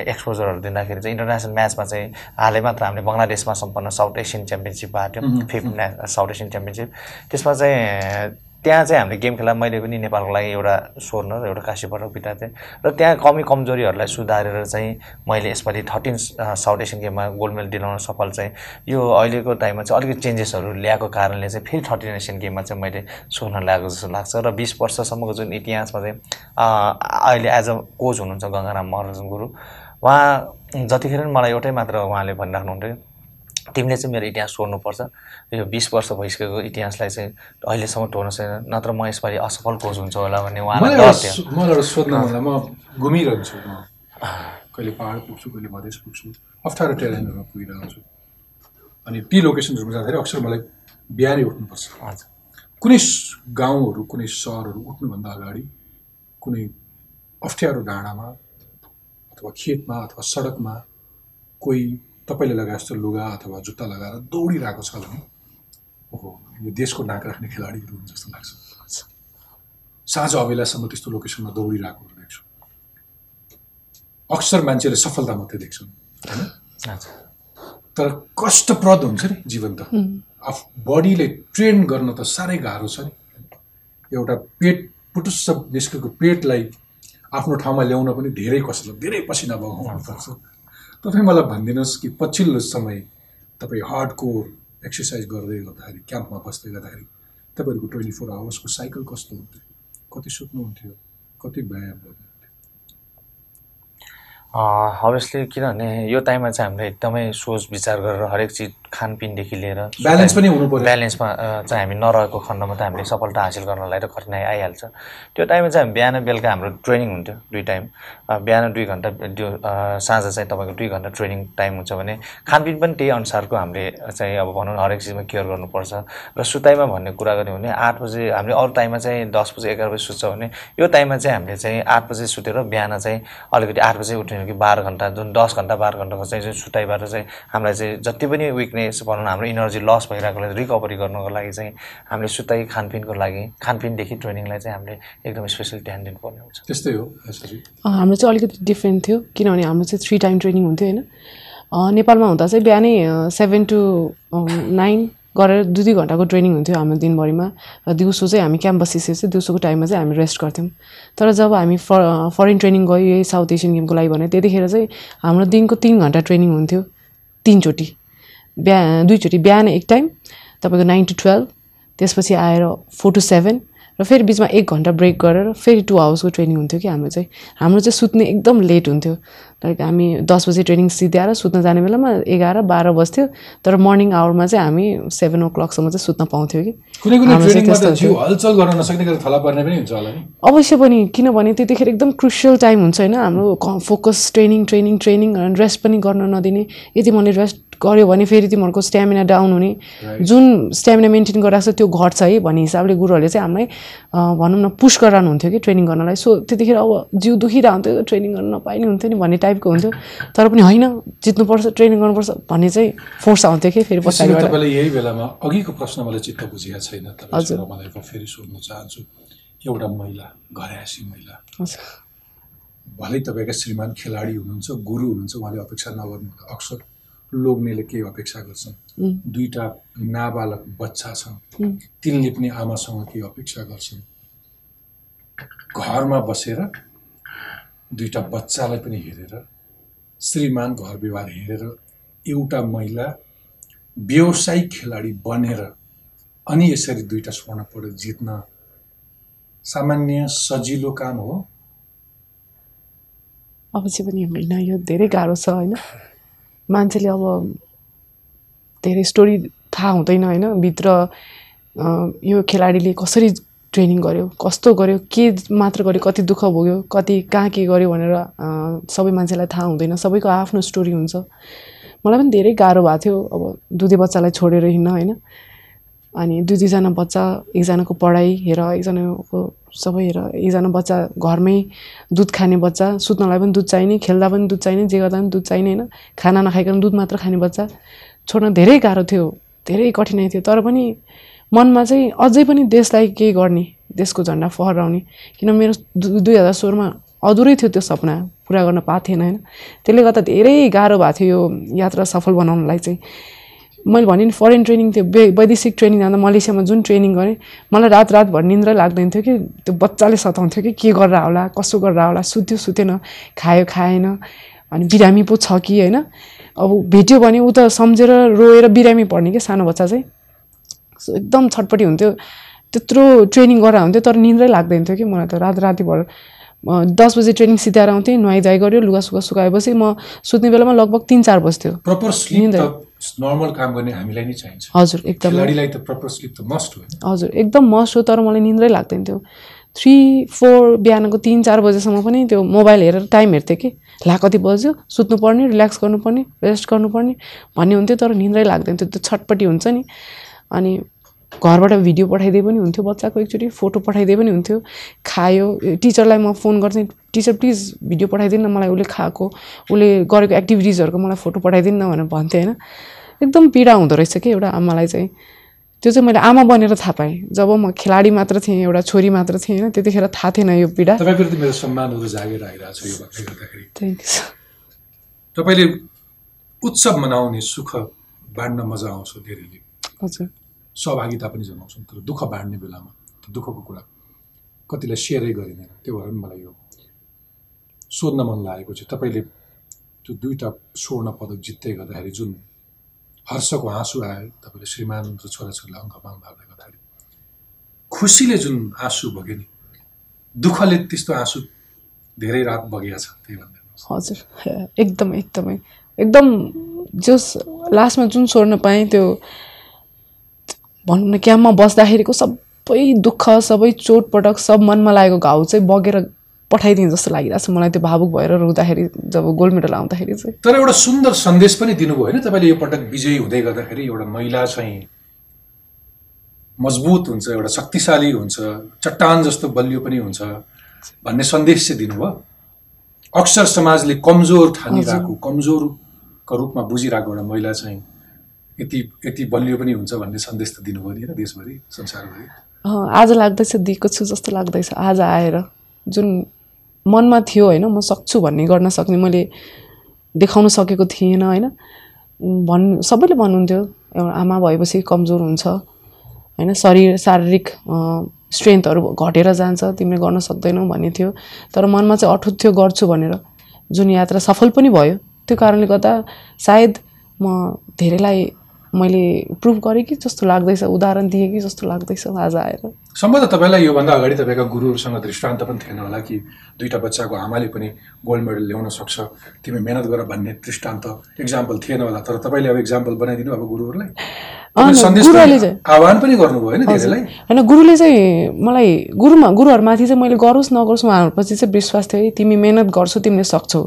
S4: एक्सपोजरहरू दिँदाखेरि चाहिँ इन्टरनेसनल म्याचमा चाहिँ हालै मात्र हामीले बङ्गलादेशमा सम्पन्न साउथ एसियन च्याम्पियनसिप भएको थियो फिफ्थ साउथ एसियन च्याम्पियनसिप। त्यसमा चाहिँ त्यहाँ चाहिँ हामीले गेम खेला मैले पनि नेपालको लागि एउटा स्वर्ण र एउटा काँस्य पदक बिताएको थिएँ। र त्यहाँ कमी कमजोरीहरूलाई सुधारेर चाहिँ मैले यसपालि थर्टिन साउथ एसियन गेममा गोल्ड मेडल दिलाउन सफल चाहिँ यो अहिलेको टाइममा चाहिँ अलिकति चेन्जेसहरू ल्याएको कारणले चाहिँ फेरि थर्टिन एसियन गेममा चाहिँ मैले स्वर्ण ल्याएको जस्तो लाग्छ र बिस वर्षसम्मको जुन इतिहासमा चाहिँ अहिले एज अ कोच हुनुहुन्छ गङ्गाराम महराजन गुरु उहाँ जतिखेर पनि मलाई एउटै मात्र उहाँले भनिराख्नुहुन्थ्यो तिमीले चाहिँ मेरो इतिहास सोध्नुपर्छ। यो बिस वर्ष भइसकेको इतिहासलाई चाहिँ अहिलेसम्म टोर्न छैन नत्र म यसपालि असफल कोच हुन्छ होला भन्ने उहाँलाई
S3: सोध्न लाग्यो। म घुमिरहन्छु म कहिले पाहाड पुग्छु कहिले मधेस पुग्छु अप्ठ्यारो टेरेनहरूमा पुगिरहेको छु अनि ती लोकेसनहरूमा जाँदाखेरि अक्सर मलाई बिहानै उठ्नुपर्छ। कुनै गाउँहरू कुनै सहरहरू उठ्नुभन्दा अगाडि कुनै अप्ठ्यारो डाँडामा अथवा खेतमा अथवा सडकमा कोही तपाईँले लगाए जस्तो लुगा अथवा जुत्ता लगाएर दौडिरहेको छ भने ओहो यो देशको नाक राख्ने खेलाडीहरू हुन् जस्तो लाग्छ। साँझ अबेलासम्म त्यस्तो लोकेसनमा दौडिरहेकोहरू देख्छु। अक्सर मान्छेले सफलता मात्रै देख्छन् होइन?
S4: हजुर
S3: तर कष्टप्रद हुन्छ नि जीवन त। आफ बडीले ट्रेन गर्न त साह्रै गाह्रो छ नि। एउटा पेट पुटुस्स निस्केको पेटलाई आफ्नो ठाउँमा ल्याउन पनि धेरै कष्ट धेरै पसिना बगाउनु पर्छ तपाईँ मलाई भनिदिनुहोस् कि पछिल्लो समय तपाईँ हार्ड कोर एक्सर्साइज गर्दै गर्दाखेरि क्याम्पमा बस्दै गर्दाखेरि तपाईँहरूको ट्वेन्टी फोर आवर्सको साइकल कस्तो हुन्थ्यो? कति सुत्नुहुन्थ्यो? कति व्यायाम गर्नुहुन्थ्यो?
S4: अभियसली किनभने यो टाइममा चाहिँ हामीले एकदमै सोच विचार गरेर हरेक चिज खानपिनदेखि लिएर
S3: ब्यालेन्स पनि हुनु पर्यो
S4: ब्यालेन्समा चाहिँ हामी नरहेको खण्डमा त हामीले सफलता हासिल गर्नलाई त कठिनाइ आइहाल्छ। त्यो टाइममा चाहिँ हामी बिहान बेलुका हाम्रो ट्रेनिङ हुन्थ्यो दुई टाइम। बिहान दुई घन्टा त्यो साँझ चाहिँ तपाईँको दुई घन्टा ट्रेनिङ टाइम हुन्छ भने खानपिन पनि त्यही अनुसारको हामीले चाहिँ अब भनौँ न हरेक चिजमा केयर गर्नुपर्छ। र सुताइमा भन्ने कुरा गऱ्यो भने आठ बजे हामीले अरू टाइममा चाहिँ दस बजे एघार बजी सुत्छ भने यो टाइममा चाहिँ हामीले चाहिँ आठ बजे सुतेर बिहान चाहिँ अलिकति आठ बजे उठ्यो कि बाह्र घन्टा जुन दस घन्टा बाह्र घन्टाको चाहिँ जुन सुताइबाट चाहिँ हामीलाई चाहिँ जति पनि विकनेस भनौँ न हाम्रो इनर्जी लस भइरहेकोलाई रिकभरी गर्नको लागि चाहिँ हामीले सुताइ खानपिनको लागि खानपिनदेखि ट्रेनिङलाई चाहिँ हामीले एकदम स्पेसल ध्यान दिनुपर्ने हुन्छ।
S3: त्यस्तै हो
S1: हाम्रो चाहिँ अलिकति डिफ्रेन्ट थियो किनभने हाम्रो चाहिँ थ्री टाइम ट्रेनिङ हुन्थ्यो होइन। अँ, नेपालमा हुँदा चाहिँ बिहानै सेभेन टु नाइन गरेर दुई दुई घन्टाको ट्रेनिङ हुन्थ्यो हाम्रो दिनभरिमा। र दिउँसो चाहिँ हामी क्याम्प बसिसकेपछि दिउँसोको टाइममा चाहिँ हामी रेस्ट गर्थ्यौँ। तर जब हामी फ फरेन ट्रेनिङ गयो यही साउथ एसियन गेमको लागि भने त्यतिखेर चाहिँ हाम्रो दिनको तिन घन्टा ट्रेनिङ हुन्थ्यो तिनचोटि। बिहा दुईचोटि बिहान एक टाइम तपाईँको नाइन टु टुवेल्भ त्यसपछि आएर फोर टु सेभेन र फेरि बिचमा एक घन्टा ब्रेक गरेर फेरि टु आवर्सको ट्रेनिङ हुन्थ्यो कि हाम्रो चाहिँ। हाम्रो चाहिँ सुत्ने एकदम लेट हुन्थ्यो। लाइक हामी दस बजे ट्रेनिङ सिद्ध्याएर सुत्न जाने बेलामा एघार बाह्र बज्थ्यो तर मर्निङ आवरमा चाहिँ हामी सेभेन ओ क्लकसम्म चाहिँ सुत्न पाउँथ्यौँ कि। अवश्य पनि किनभने त्यतिखेर एकदम क्रुसियल टाइम हुन्छ होइन। हाम्रो focus training training training rest पनि गर्न नदिने। यदि मैले रेस्ट गऱ्यो भने फेरि तिमीहरूको स्ट्यामिना डाउन हुने। जुन स्ट्यामिना मेन्टेन गरिरहेको छ त्यो घट्छ है भन्ने हिसाबले गुरुहरूले चाहिँ हामीलाई भनौँ न पुस गराउनुहुन्थ्यो कि ट्रेनिङ गर्नलाई। सो त्यतिखेर अब जिउ दुखिरहेको हुन्थ्यो ट्रेनिङ गर्न नपाइने हुन्थ्यो नि भन्ने टाइपको हुन्थ्यो। तर पनि होइन जित्नुपर्छ ट्रेनिङ गर्नुपर्छ भन्ने चाहिँ फोर्स आउँथ्यो कि फेरि
S3: तपाईँलाई यही बेलामा अघिको प्रश्न मलाई चित्त बुझेको छैन
S1: हजुर।
S3: फेरि सोध्न चाहन्छु एउटा महिला घरायसी महिला। भलै तपाईँका श्रीमान खेलाडी हुनुहुन्छ गुरु हुनुहुन्छ उहाँले अपेक्षा नगर्नु अक्सर लोग्नेले केही अपेक्षा गर्छन् दुईटा नाबालक बच्चा छन्। तिनले पनि आमासँग केही अपेक्षा गर्छन्। घरमा बसेर दुईटा बच्चालाई पनि हेरेर श्रीमान घर व्यवहार हेरेर एउटा महिला व्यावसायिक खेलाडी बनेर अनि यसरी दुईटा स्वर्ण पदक जित्न सामान्य सजिलो काम हो।
S1: अवश्य पनि होइन यो धेरै गाह्रो छ होइन? मान्छेले अब धेरै स्टोरी थाहा हुँदैन होइन? भित्र यो खेलाडीले कसरी ट्रेनिङ गर्यो कस्तो गर्यो के मात्र गर्यो कति दुःख भोग्यो कति कहाँ के गर्यो भनेर सबै मान्छेलाई थाहा हुँदैन। सबैको आफ्नो स्टोरी हुन्छ। मलाई पनि धेरै गाह्रो भएको थियो अब दुधे बच्चालाई छोडेर हिँड्न होइन? अनि दुई दुईजना बच्चा एकजनाको पढाइ हेर एकजनाको सबै हेर एकजना बच्चा घरमै दुध खाने बच्चा सुत्नलाई पनि दुध चाहिने खेल्दा पनि दुध चाहिने जे गर्दा पनि दुध चाहिने होइन खाना नखाइकन दुध मात्र खाने बच्चा छोड्न धेरै गाह्रो थियो धेरै कठिनाइ थियो। तर पनि मनमा चाहिँ अझै पनि देशलाई केही गर्ने देशको झन्डा फहराउने किन मेरो दु दुई हजार सोह्रमा अधुरै थियो त्यो सपना पुरा गर्न पाएको थिएन होइन। त्यसले गर्दा धेरै गाह्रो भएको थियो यो यात्रा सफल बनाउनलाई चाहिँ। मैले भने नि फरेन ट्रेनिङ थियो वै वैदेशिक ट्रेनिङ जाँदा मलेसियामा जुन ट्रेनिङ गरेँ मलाई रात रातभर निन्द्रै लाग्दैन थियो कि त्यो बच्चाले सताउँथ्यो कि के गरेर होला कसो गरेर होला सुत्यो सुतेन खायो खाएन अनि बिरामी पो छ कि होइन? अब भेट्यो भने ऊ त सम्झेर रोएर बिरामी पर्ने कि सानो बच्चा चाहिँ। सो एकदम छटपट्टि हुन्थ्यो। त्यत्रो ट्रेनिङ गरेर हुन्थ्यो तर निन्द्रै लाग्दैन थियो कि मलाई त रात रातिभर। दस बजे ट्रेनिङ सिधाएर आउँथेँ नुहाइधुवाइ गऱ्यो लुगा सुगा सुकाएपछि म सुत्ने बेलामा लगभग तिन चार बज्थ्यो। निन्द्रा।
S3: नर्मल काम गर्ने हामीलाई नै चाहिन्छ।
S1: हजुर एकदमै।
S3: खेलाडीलाई त प्रपर स्लिप त मस्ट हो।
S1: हजुर एकदम मस्ट हो तर मलाई निन्द्रै लाग्दैन थियो थ्री फोर बिहानको तिन चार बजेसम्म पनि त्यो मोबाइल हेरेर टाइम हेर्थेँ कि। ला कति बज्यो? सुत्नुपर्ने रिल्याक्स गर्नुपर्ने रेस्ट गर्नुपर्ने भन्ने हुन्थ्यो तर निन्द्रै लाग्दैन। थियो त्यो छटपट्टि हुन्छ नि। अनि घरबाट भिडियो पठाइदिए पनि हुन्थ्यो बच्चाको एकचोटि फोटो पठाइदिए पनि हुन्थ्यो। खायो टिचरलाई म फोन गर्थेँ टिचर प्लिज भिडियो पठाइदिनु न मलाई उसले खाएको उसले गरेको एक्टिभिटिजहरूको मलाई फोटो पठाइदिनु न भनेर भन्थेँ होइन। एकदम पीडा हुँदो रहेछ कि एउटा आमालाई चाहिँ। त्यो चाहिँ मैले आमा बनेर थाहा पाएँ। जब म खेलाडी मात्र थिएँ एउटा छोरी मात्र थिएँ होइन त्यतिखेर थाहा थिएन यो पीडा।
S3: तपाईँले उत्सव मनाउने सुख बाँड्न मजा आउँछ धेरैले।
S1: हजुर।
S3: सहभागिता पनि जनाउँछन् तर दुःख बाँड्ने बेलामा त्यो दुःखको कुरा कतिलाई सेयरै गरिँदैन। त्यो भएर पनि मलाई यो सोध्न मन लागेको चाहिँ तपाईँले त्यो दुईवटा स्वर्ण पदक जित्दै गर्दाखेरि जुन हर्षको आँसु आयो तपाईँले श्रीमान र छोराछोरीलाई अङ्कमान भाग्दै गर्दाखेरि खुसीले जुन आँसु बग्यो नि दुःखले त्यस्तो आँसु धेरै रात बगेको छ त्यही भन्दै
S1: हजुर। एकदम एकदमै। एकदम जस लास्टमा जुन स्वर्ण पाएँ त्यो भनौँ न क्याम्पमा बस्दाखेरिको सबै दुःख सबै चोटपटक सब मनमा लागेको घाउ चाहिँ बगेर पठाइदिएँ जस्तो लागिरहेको छ। मलाई त्यो भावुक भएर रुँदाखेरि जब गोल्ड मेडल आउँदाखेरि चाहिँ।
S3: तर एउटा सुन्दर सन्देश पनि दिनुभयो होइन तपाईँले यो पटक विजयी हुँदै गर्दाखेरि एउटा महिला चाहिँ मजबुत हुन्छ एउटा शक्तिशाली हुन्छ चट्टान जस्तो बलियो पनि हुन्छ भन्ने सन्देश चाहिँ दिनुभयो। अक्सर समाजले कमजोर ठानिरहेको कमजोरको रूपमा बुझिरहेको एउटा महिला चाहिँ यति यति बलियो पनि हुन्छ भन्ने सन्देश त दिनुभयो नि होइन देशभरि संसारभरि?
S1: आज लाग्दैछ दिएको छु जस्तो लाग्दैछ। आज आएर जुन मनमा थियो होइन म सक्छु भन्ने गर्न सक्ने मैले देखाउन सकेको थिएन होइन? भन् सबैले भन्नुहुन्थ्यो एउटा आमा भएपछि कमजोर हुन्छ होइन? शरीर शारीरिक स्ट्रेन्थहरू घटेर जान्छ तिमीले गर्न सक्दैनौ भन्ने थियो। तर मनमा चाहिँ अठुट थियो गर्छु भनेर। जुन यात्रा सफल पनि भयो त्यो कारणले गर्दा सायद म धेरैलाई मैले प्रुभ गरेँ कि जस्तो लाग्दैछ उदाहरण दिएँ कि जस्तो लाग्दैछ आज आएर।
S3: सम्भवतः तपाईँलाई योभन्दा अगाडि तपाईँका गुरुहरूसँग दृष्टान्त पनि थिएन होला कि दुईवटा बच्चाको आमाले पनि गोल्ड मेडल ल्याउन सक्छ तिमी मेहनत गर भन्ने दृष्टान्त इक्जाम्पल थिएन होला। तर तपाईँले अब इक्जाम्पल बनाइदिनु अब गुरुहरूलाई? आह्वान पनि गर्नुभयो
S1: होइन गुरुले चाहिँ मलाई गुरुमा गुरुहरूमाथि चाहिँ मैले गरोस् नगरोस् उहाँहरूपछि चाहिँ विश्वास थियो है तिमी मेहनत गर्छौ तिमीले सक्छौ।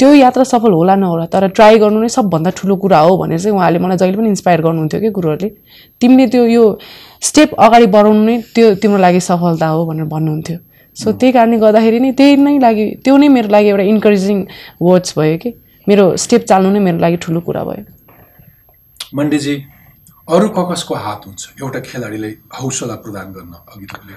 S1: त्यो यात्रा सफल होला नहोला तर ट्राई गर्नु नै सबभन्दा ठुलो कुरा हो भनेर चाहिँ उहाँले मलाई जहिले पनि इन्सपायर गर्नुहुन्थ्यो कि गुरुहरूले। तिमीले त्यो यो स्टेप अगाडि बढाउनु नै त्यो तिम्रो लागि सफलता हो भनेर भन्नुहुन्थ्यो। सो त्यही कारणले गर्दाखेरि नै त्यही नै लागि त्यो नै मेरो लागि एउटा इन्करेजिङ वर्ड्स भयो कि। मेरो स्टेप चाल्नु नै मेरो लागि ठुलो कुरा भयो।
S3: मण्डेजी अरू क कसको हात हुन्छ? एउटा खेलाडीलाई हौसला प्रदान गर्न अघि तपाईँले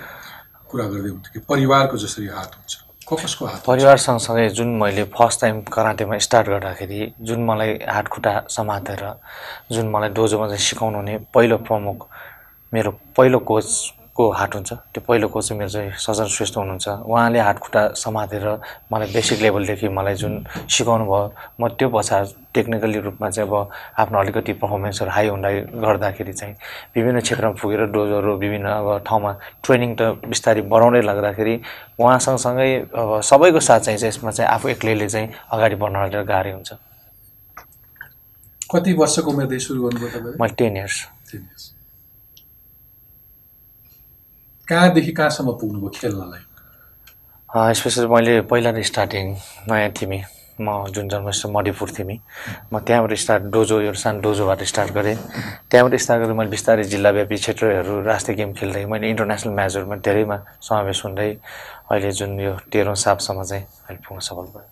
S3: कुरा गर्दै हुन्थ्यो कि परिवारको जसरी हात हुन्छ? कसको हात?
S4: परिवार सँगसँगै जुन मैले फर्स्ट टाइम कराटेमा स्टार्ट गर्दाखेरि जुन मलाई हात खुट्टा समातेर जुन मलाई डोजोमा चाहिँ सिकाउनु हुने पहिलो प्रमुख मेरो पहिलो कोचको हात हुन्छ? त्यो पहिलो कोच मेरो चाहिँ सजन श्रेष्ठ हुनुहुन्छ। उहाँले हात खुट्टा समातेर मलाई बेसिक लेभलदेखि मलाई जुन सिकाउनु भयो म त्यो पछाडि टेक्निकली रूपमा चाहिँ अब आफ्नो अलिकति पर्फर्मेन्सहरू हाई हुँदै गर्दाखेरि चाहिँ विभिन्न क्षेत्रमा पुगेर डोजहरू विभिन्न अब ठाउँमा ट्रेनिङ त बिस्तारै बढाउँदै लाग्दाखेरि उहाँ सँगसँगै अब सबैको साथ चाहिँ यसमा चाहिँ आफू एक्लैले चाहिँ अगाडि बढ्न गाह्रो हुन्छ।
S3: कति वर्षको उमेरदेखि सुरु गर्नुभयो
S4: मैले टेन इयर्स।
S3: Ten years. कहाँदेखि कहाँसम्म पुग्नुभयो खेल्नलाई?
S4: स्पेसली मैले पहिला नै स्टार्टिङ नयाँ थिमी म जुन जन्मस्थल मणिपुर थिमी म त्यहाँबाट स्टार्ट डोजो एउटा सानो डोजोबाट स्टार्ट गरेँ। त्यहाँबाट स्टार्ट गरेर मैले बिस्तारै जिल्लाव्यापी क्षेत्रहरू राष्ट्रिय गेम खेल्दै मैले इन्टरनेसनल म्याचहरूमा धेरैमा समावेश हुँदै अहिले जुन यो तेह्रौँ सापसम्म चाहिँ अहिले पुग्न सफल भयो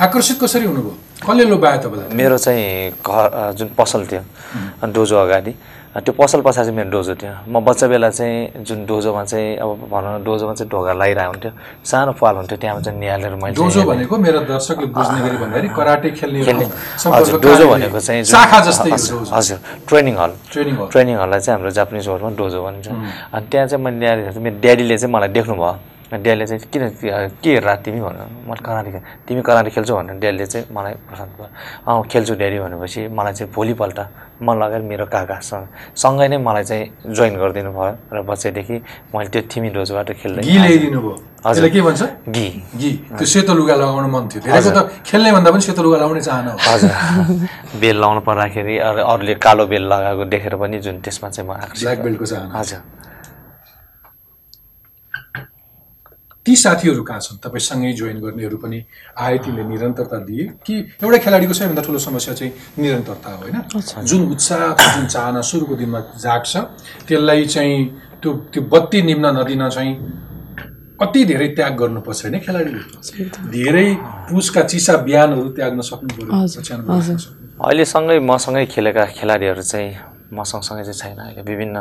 S3: आकर्षित कसरी हुनुभयो? कसले लोभ्यायो तपाईँलाई?
S4: मेरो चाहिँ घर जुन पसल थियो डोजो अगाडि। त्यो पसल पछाडि चाहिँ मेरो डोजो थियो। म बच्चा बेला चाहिँ जुन डोजोमा चाहिँ अब भनौँ न डोजोमा चाहिँ ढोका लगाइरहेको हुन्थ्यो। सानो पाल हुन्थ्यो त्यहाँ चाहिँ निहालेर मैले
S3: डोजो। भनेको मेरो दर्शकले बुझ्ने गरी भन्दाखेरि कराटे खेल्ने
S4: हजुर डोजो। भनेको चाहिँ हजुर, training hall.
S3: Training hall.
S4: Training हललाई चाहिँ हाम्रो जापानिज वर्डमा डोजो भनिन्छ। अनि त्यहाँ चाहिँ मैले ल्याएर मेरो ड्याडीले चाहिँ मलाई देख्नुभयो। ड्याडीले चाहिँ किन के हेरेर तिमी भन्नु मैले कराटे खेल तिमी कराटे खेल्छौ भनेर ड्याडीले चाहिँ मलाई पसन्द भयो अँ खेल्छु ड्याडी भनेपछि मलाई चाहिँ भोलिपल्ट म लगायत मेरो काकासँग सँगै नै मलाई चाहिँ जोइन गरिदिनु भयो र बच्चैदेखि मैले त्यो थिमी डोजोबाट खेल्दै हजुर।
S3: के भन्छ?
S4: घी।
S3: घी। त्यो सेतो लुगा लगाउन मन थियो। धेरैको त खेल्ने भन्दा पनि सेतो लुगा लगाउने चाहना
S4: हजुर। बेल लाउनु पर्दाखेरि अरू अरूले कालो बेल लगाएको देखेर पनि जुन त्यसमा चाहिँ म आकर्षित
S3: ब्ल्याक। बेल्टको चाहना
S4: हजुर।
S3: ती साथीहरू कहाँ छन्? तपाईँसँगै जोइन गर्नेहरू पनि आए तिमीले निरन्तरता दिए कि एउटा खेलाडीको सबैभन्दा ठुलो समस्या चाहिँ निरन्तरता हो होइन? जुन उत्साह जुन चाहना सुरुको दिनमा जाग्छ त्यसलाई चाहिँ त्यो त्यो बत्ती निम्न नदिन चाहिँ कति धेरै त्याग गर्नुपर्छ होइन खेलाडीले? धेरै पुसका चिसा बिहानहरू त्याग्न सक्नु पऱ्यो।
S4: अहिलेसँगै मसँगै खेलेका खेलाडीहरू चाहिँ म सँगसँगै चाहिँ छैन अहिले। विभिन्न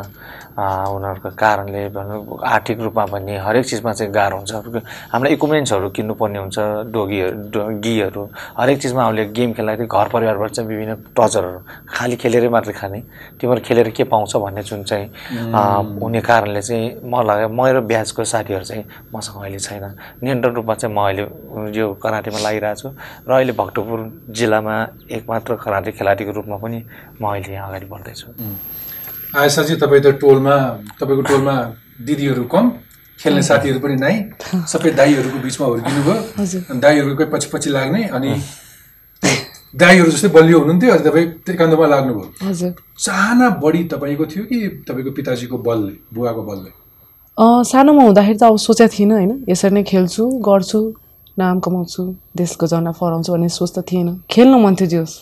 S4: उनीहरूको कारणले भनौँ आर्थिक रूपमा पनि हरेक चिजमा चाहिँ गाह्रो हुन्छ। हामीलाई इक्विपमेन्ट्सहरू किन्नुपर्ने हुन्छ डोगीहरू डो- गीहरू। हरेक चिजमा हामीले गेम खेल्दाखेरि घर परिवारबाट चाहिँ विभिन्न टचरहरू खालि खेलेरै मात्रै खाने। तिमीहरू खेलेर के पाउँछ भन्ने जुन चाहिँ हुने कारणले चाहिँ मलाई मेरो ब्याचको साथीहरू चाहिँ मसँग अहिले छैन। निरन्तर रूपमा चाहिँ म अहिले यो कराटेमा लागिरहेको छु। र अहिले भक्तपुर जिल्लामा एकमात्र कराटे खेलाडीको रूपमा पनि म अहिले यहाँ अगाडि बढ्दैछु।
S3: आएसाजी तपाईँ त टोलमा तपाईँको टोलमा दिदीहरू कम खेल्ने साथीहरू पनि नाइ सबै दाईहरूको बिचमा हुर्किनु भयो दाईहरूकै पछि पछि लाग्ने अनि दाईहरू जस्तै बलियो हुनुहुन्थ्यो अनि तपाईँ एकान्तमा लाग्नुभयो।
S1: हजुर।
S3: चाहना बढी तपाईँको थियो कि तपाईँको पिताजीको बलले बुवाको बलले?
S1: सानोमा हुँदाखेरि त अब सोचेको थिइनँ होइन। यसरी नै खेल्छु गर्छु नाम कमाउँछु देशको झन्डा फहराउँछु भन्ने सोच त थिएन। खेल्न मन थियो जे होस्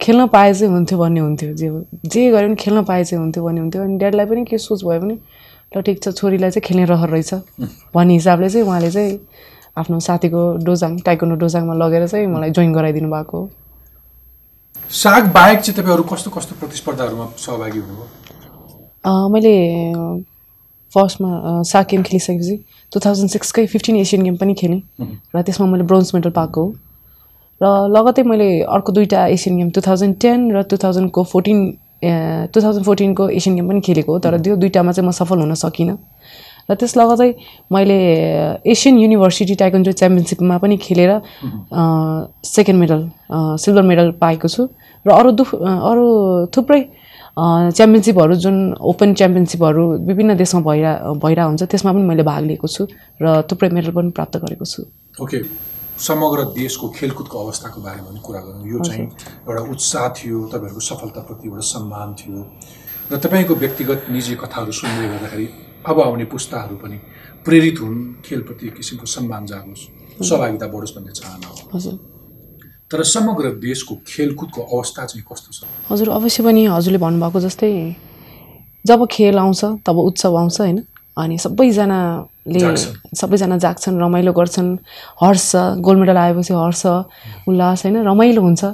S1: खेल्न पाए चाहिँ हुन्थ्यो भन्ने हुन्थ्यो। जे जे गरे पनि खेल्न पाए चाहिँ हुन्थ्यो भन्ने हुन्थ्यो। अनि ड्याडीलाई पनि के सोच भयो भने ल ठिक छ छोरीलाई चाहिँ खेल्ने रहर रहेछ। भन्ने हिसाबले चाहिँ उहाँले चाहिँ आफ्नो साथीको डोजाङ टाइकोन्डो डोजाङमा लगेर चाहिँ मलाई जोइन गराइदिनु भएको
S3: साग बाहेक चाहिँ तपाईँ अरू कस्तो कस्तो प्रतिस्पर्धाहरूमा सहभागी हुनुभयो?
S1: मैले फर्स्टमा साग गेम खेलिसकेपछि टु थाउजन्ड सिक्सकै फिफ्टिन एसियन गेम पनि खेलेँ। र त्यसमा मैले ब्रोन्ज मेडल पाएको हो। र लगतै मैले अर्को दुईवटा Asian game two thousand ten र टु थाउजन्डको फोर्टिन टु थाउजन्ड फोर्टिनको एसियन गेम पनि खेलेको हो तर त्यो दुइटामा चाहिँ म सफल हुन सकिनँ। र त्यस लगतै मैले एसियन युनिभर्सिटी टाइकन्ड्रो च्याम्पियनसिपमा पनि खेलेर सेकेन्ड मेडल सिल्भर मेडल पाएको छु। र अरू दु अरू थुप्रै च्याम्पियनसिपहरू जुन ओपन च्याम्पियनसिपहरू विभिन्न देशमा भइरह भइरहेको हुन्छ त्यसमा पनि मैले भाग लिएको छु र थुप्रै मेडल पनि प्राप्त गरेको छु।
S3: ओके समग्र देशको खेलकुदको अवस्थाको बारेमा पनि कुरा गरौँ। यो चाहिँ एउटा उत्साह थियो तपाईँहरूको सफलताप्रति एउटा सम्मान थियो र तपाईँको व्यक्तिगत निजी कथाहरू सुन्दै गर्दाखेरि अब आउने पुस्ताहरू पनि प्रेरित हुन् खेलप्रति एक किसिमको सम्मान जागोस्। सहभागिता बढोस् भन्ने चाहना हो।
S1: हजुर।
S3: तर समग्र देशको खेलकुदको अवस्था चाहिँ कस्तो छ?
S1: हजुर अवश्य पनि हजुरले भन्नुभएको जस्तै जब खेल आउँछ तब उत्सव आउँछ होइन? अनि सबैजनाले। सबैजना जाग्छन् रमाइलो गर्छन्। हर्ष गोल्ड मेडल आएपछि हर्ष उल्लास होइन? रमाइलो हुन्छ।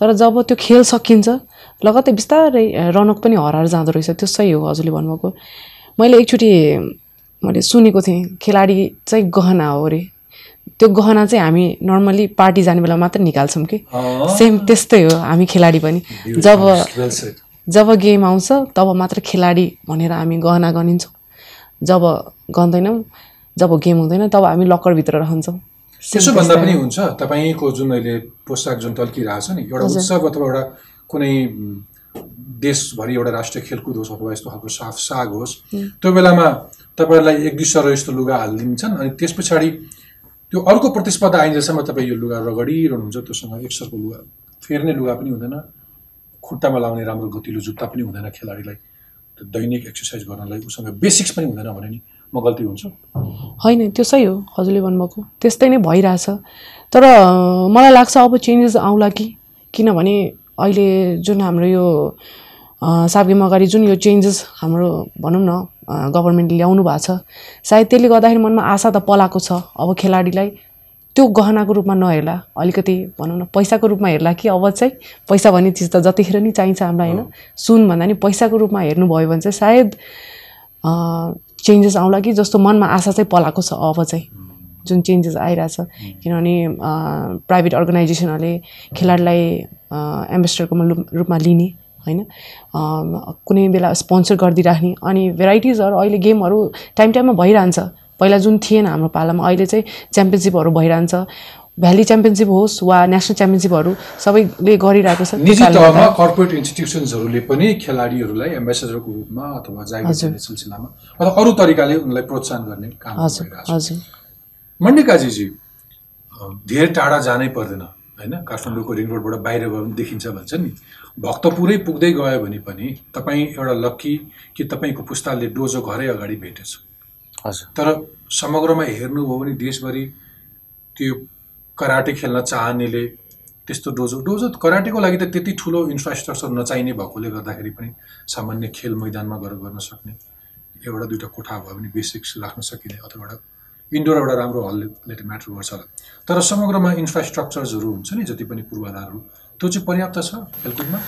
S1: तर जब त्यो खेल सकिन्छ लगत्तै बिस्तारै रौनक पनि हराएर जाँदो रहेछ। त्यो सही हो हजुरले भन्नुभएको। मैले एकचोटि मैले सुनेको थिएँ खेलाडी चाहिँ गहना हो अरे। त्यो गहना चाहिँ हामी नर्मली पार्टी जाने बेला मात्र निकाल्छौँ कि? सेम त्यस्तै हो हामी खेलाडी पनि। जब. जब गेम आउँछ तब मात्र खेलाडी भनेर हामी गहना गनिन्छौँ। जब गन्दैनौँ जब गेम हुँदैन तब हामी लकरभित्र रहन्छौँ।
S3: त्यसो भन्दा पनि हुन्छ तपाईँको जुन अहिले पोसाक जुन टल्किरहेछ नि एउटा उत्सव अथवा एउटा कुनै देशभरि एउटा राष्ट्रिय खेलकुद होस् अथवा यस्तो खालको साफ साग होस् त्यो बेलामा तपाईँहरूलाई एक दुई सर यस्तो लुगा हालिदिन्छन् अनि त्यस पछाडि त्यो अर्को प्रतिस्पर्धा आइन्जेलसम्म तपाईँ यो लुगा रगडिरहनुहुन्छ त्योसँग एक सरको लुगा फेर्ने लुगा पनि हुँदैन खुट्टामा लाउने राम्रो गतिलो जुत्ता पनि हुँदैन खेलाडीलाई। दैनिक एक्सर्साइज गर्नलाई उसँग बेसिक्स पनि हुँदैन भने नि म गल्ती हुन्छु।
S1: होइन त्यो सही हो हजुरले भन्नुभएको। त्यस्तै नै भइरहेछ। तर मलाई लाग्छ अब चेन्जेस आउला कि? किनभने अहिले जुन हाम्रो यो अँ, सात गेम अगाडि जुन यो चेन्जेस हाम्रो भनौँ न गभर्मेन्टले ल्याउनु भएको छ सायद त्यसले गर्दाखेरि मनमा आशा त पलाएको छ अब खेलाडीलाई त्यो गहनाको रूपमा नहेर्ला अलिकति भनौँ न पैसाको रूपमा हेर्ला कि अब चाहिँ पैसा भन्ने चिज त जतिखेर नि चाहिन्छ हामीलाई होइन? सुन भन्दा नि पैसाको रूपमा हेर्नुभयो भने चाहिँ सायद चेन्जेस आउला कि जस्तो मनमा आशा चाहिँ पलाएको छ अब चाहिँ जुन चेन्जेस आइरहेछ। किनभने प्राइभेट अर्गनाइजेसनहरूले खेलाडीलाई एम्बेसडरको रूपमा लिने होइन? कुनै बेला स्पोन्सर गरिदिइराख्ने। अनि भेराइटिजहरू अहिले गेमहरू टाइम टाइममा भइरहन्छ। पहिला जुन थिएन हाम्रो पालामा अहिले चाहिँ च्याम्पियनसिपहरू भइरहन्छ। भ्याली च्याम्पियनसिप होस् वा नेसनल च्याम्पियनसिपहरू सबैले गरिरहेको छ
S3: निजी तहमा कर्पोरेट इन्स्टिट्युसन्सहरूले पनि खेलाडीहरूलाई एम्बेसडरको रूपमा अथवा जागिर सिलसिलामा अथवा अरू तरिकाले उनलाई प्रोत्साहन गर्ने काम
S1: हजुर
S3: मण्डिकाजीजी धेरै टाढा जानै पर्दैन होइन? काठमाडौँको रिङ रोडबाट बाहिर गयो भने देखिन्छ भन्छ नि। भक्तपुरै पुग्दै गयो भने पनि तपाईँ एउटा लक्की कि तपाईँको पुस्ताले डोजो घरै अगाडि भेटेछ। तर समग्रमा हेर्नुभयो भने देशभरि त्यो कराटे खेल्न चाहनेले त्यस्तो डोजो डोजो कराटेको लागि त त्यति ठुलो इन्फ्रास्ट्रक्चर नचाहिने भएकोले गर्दाखेरि पनि सामान्य खेल मैदानमा गएर गर्न सक्ने एउटा दुइटा कोठा भयो भने बेसिक्स राख्न सकिने अथवा एउटा इन्डोर एउटा राम्रो हलले त म्याटर गर्छ होला। तर समग्रमा इन्फ्रास्ट्रक्चर्सहरू हुन्छ नि जति पनि पूर्वाधारहरू त्यो चाहिँ पर्याप्त छ खेलकुदमा?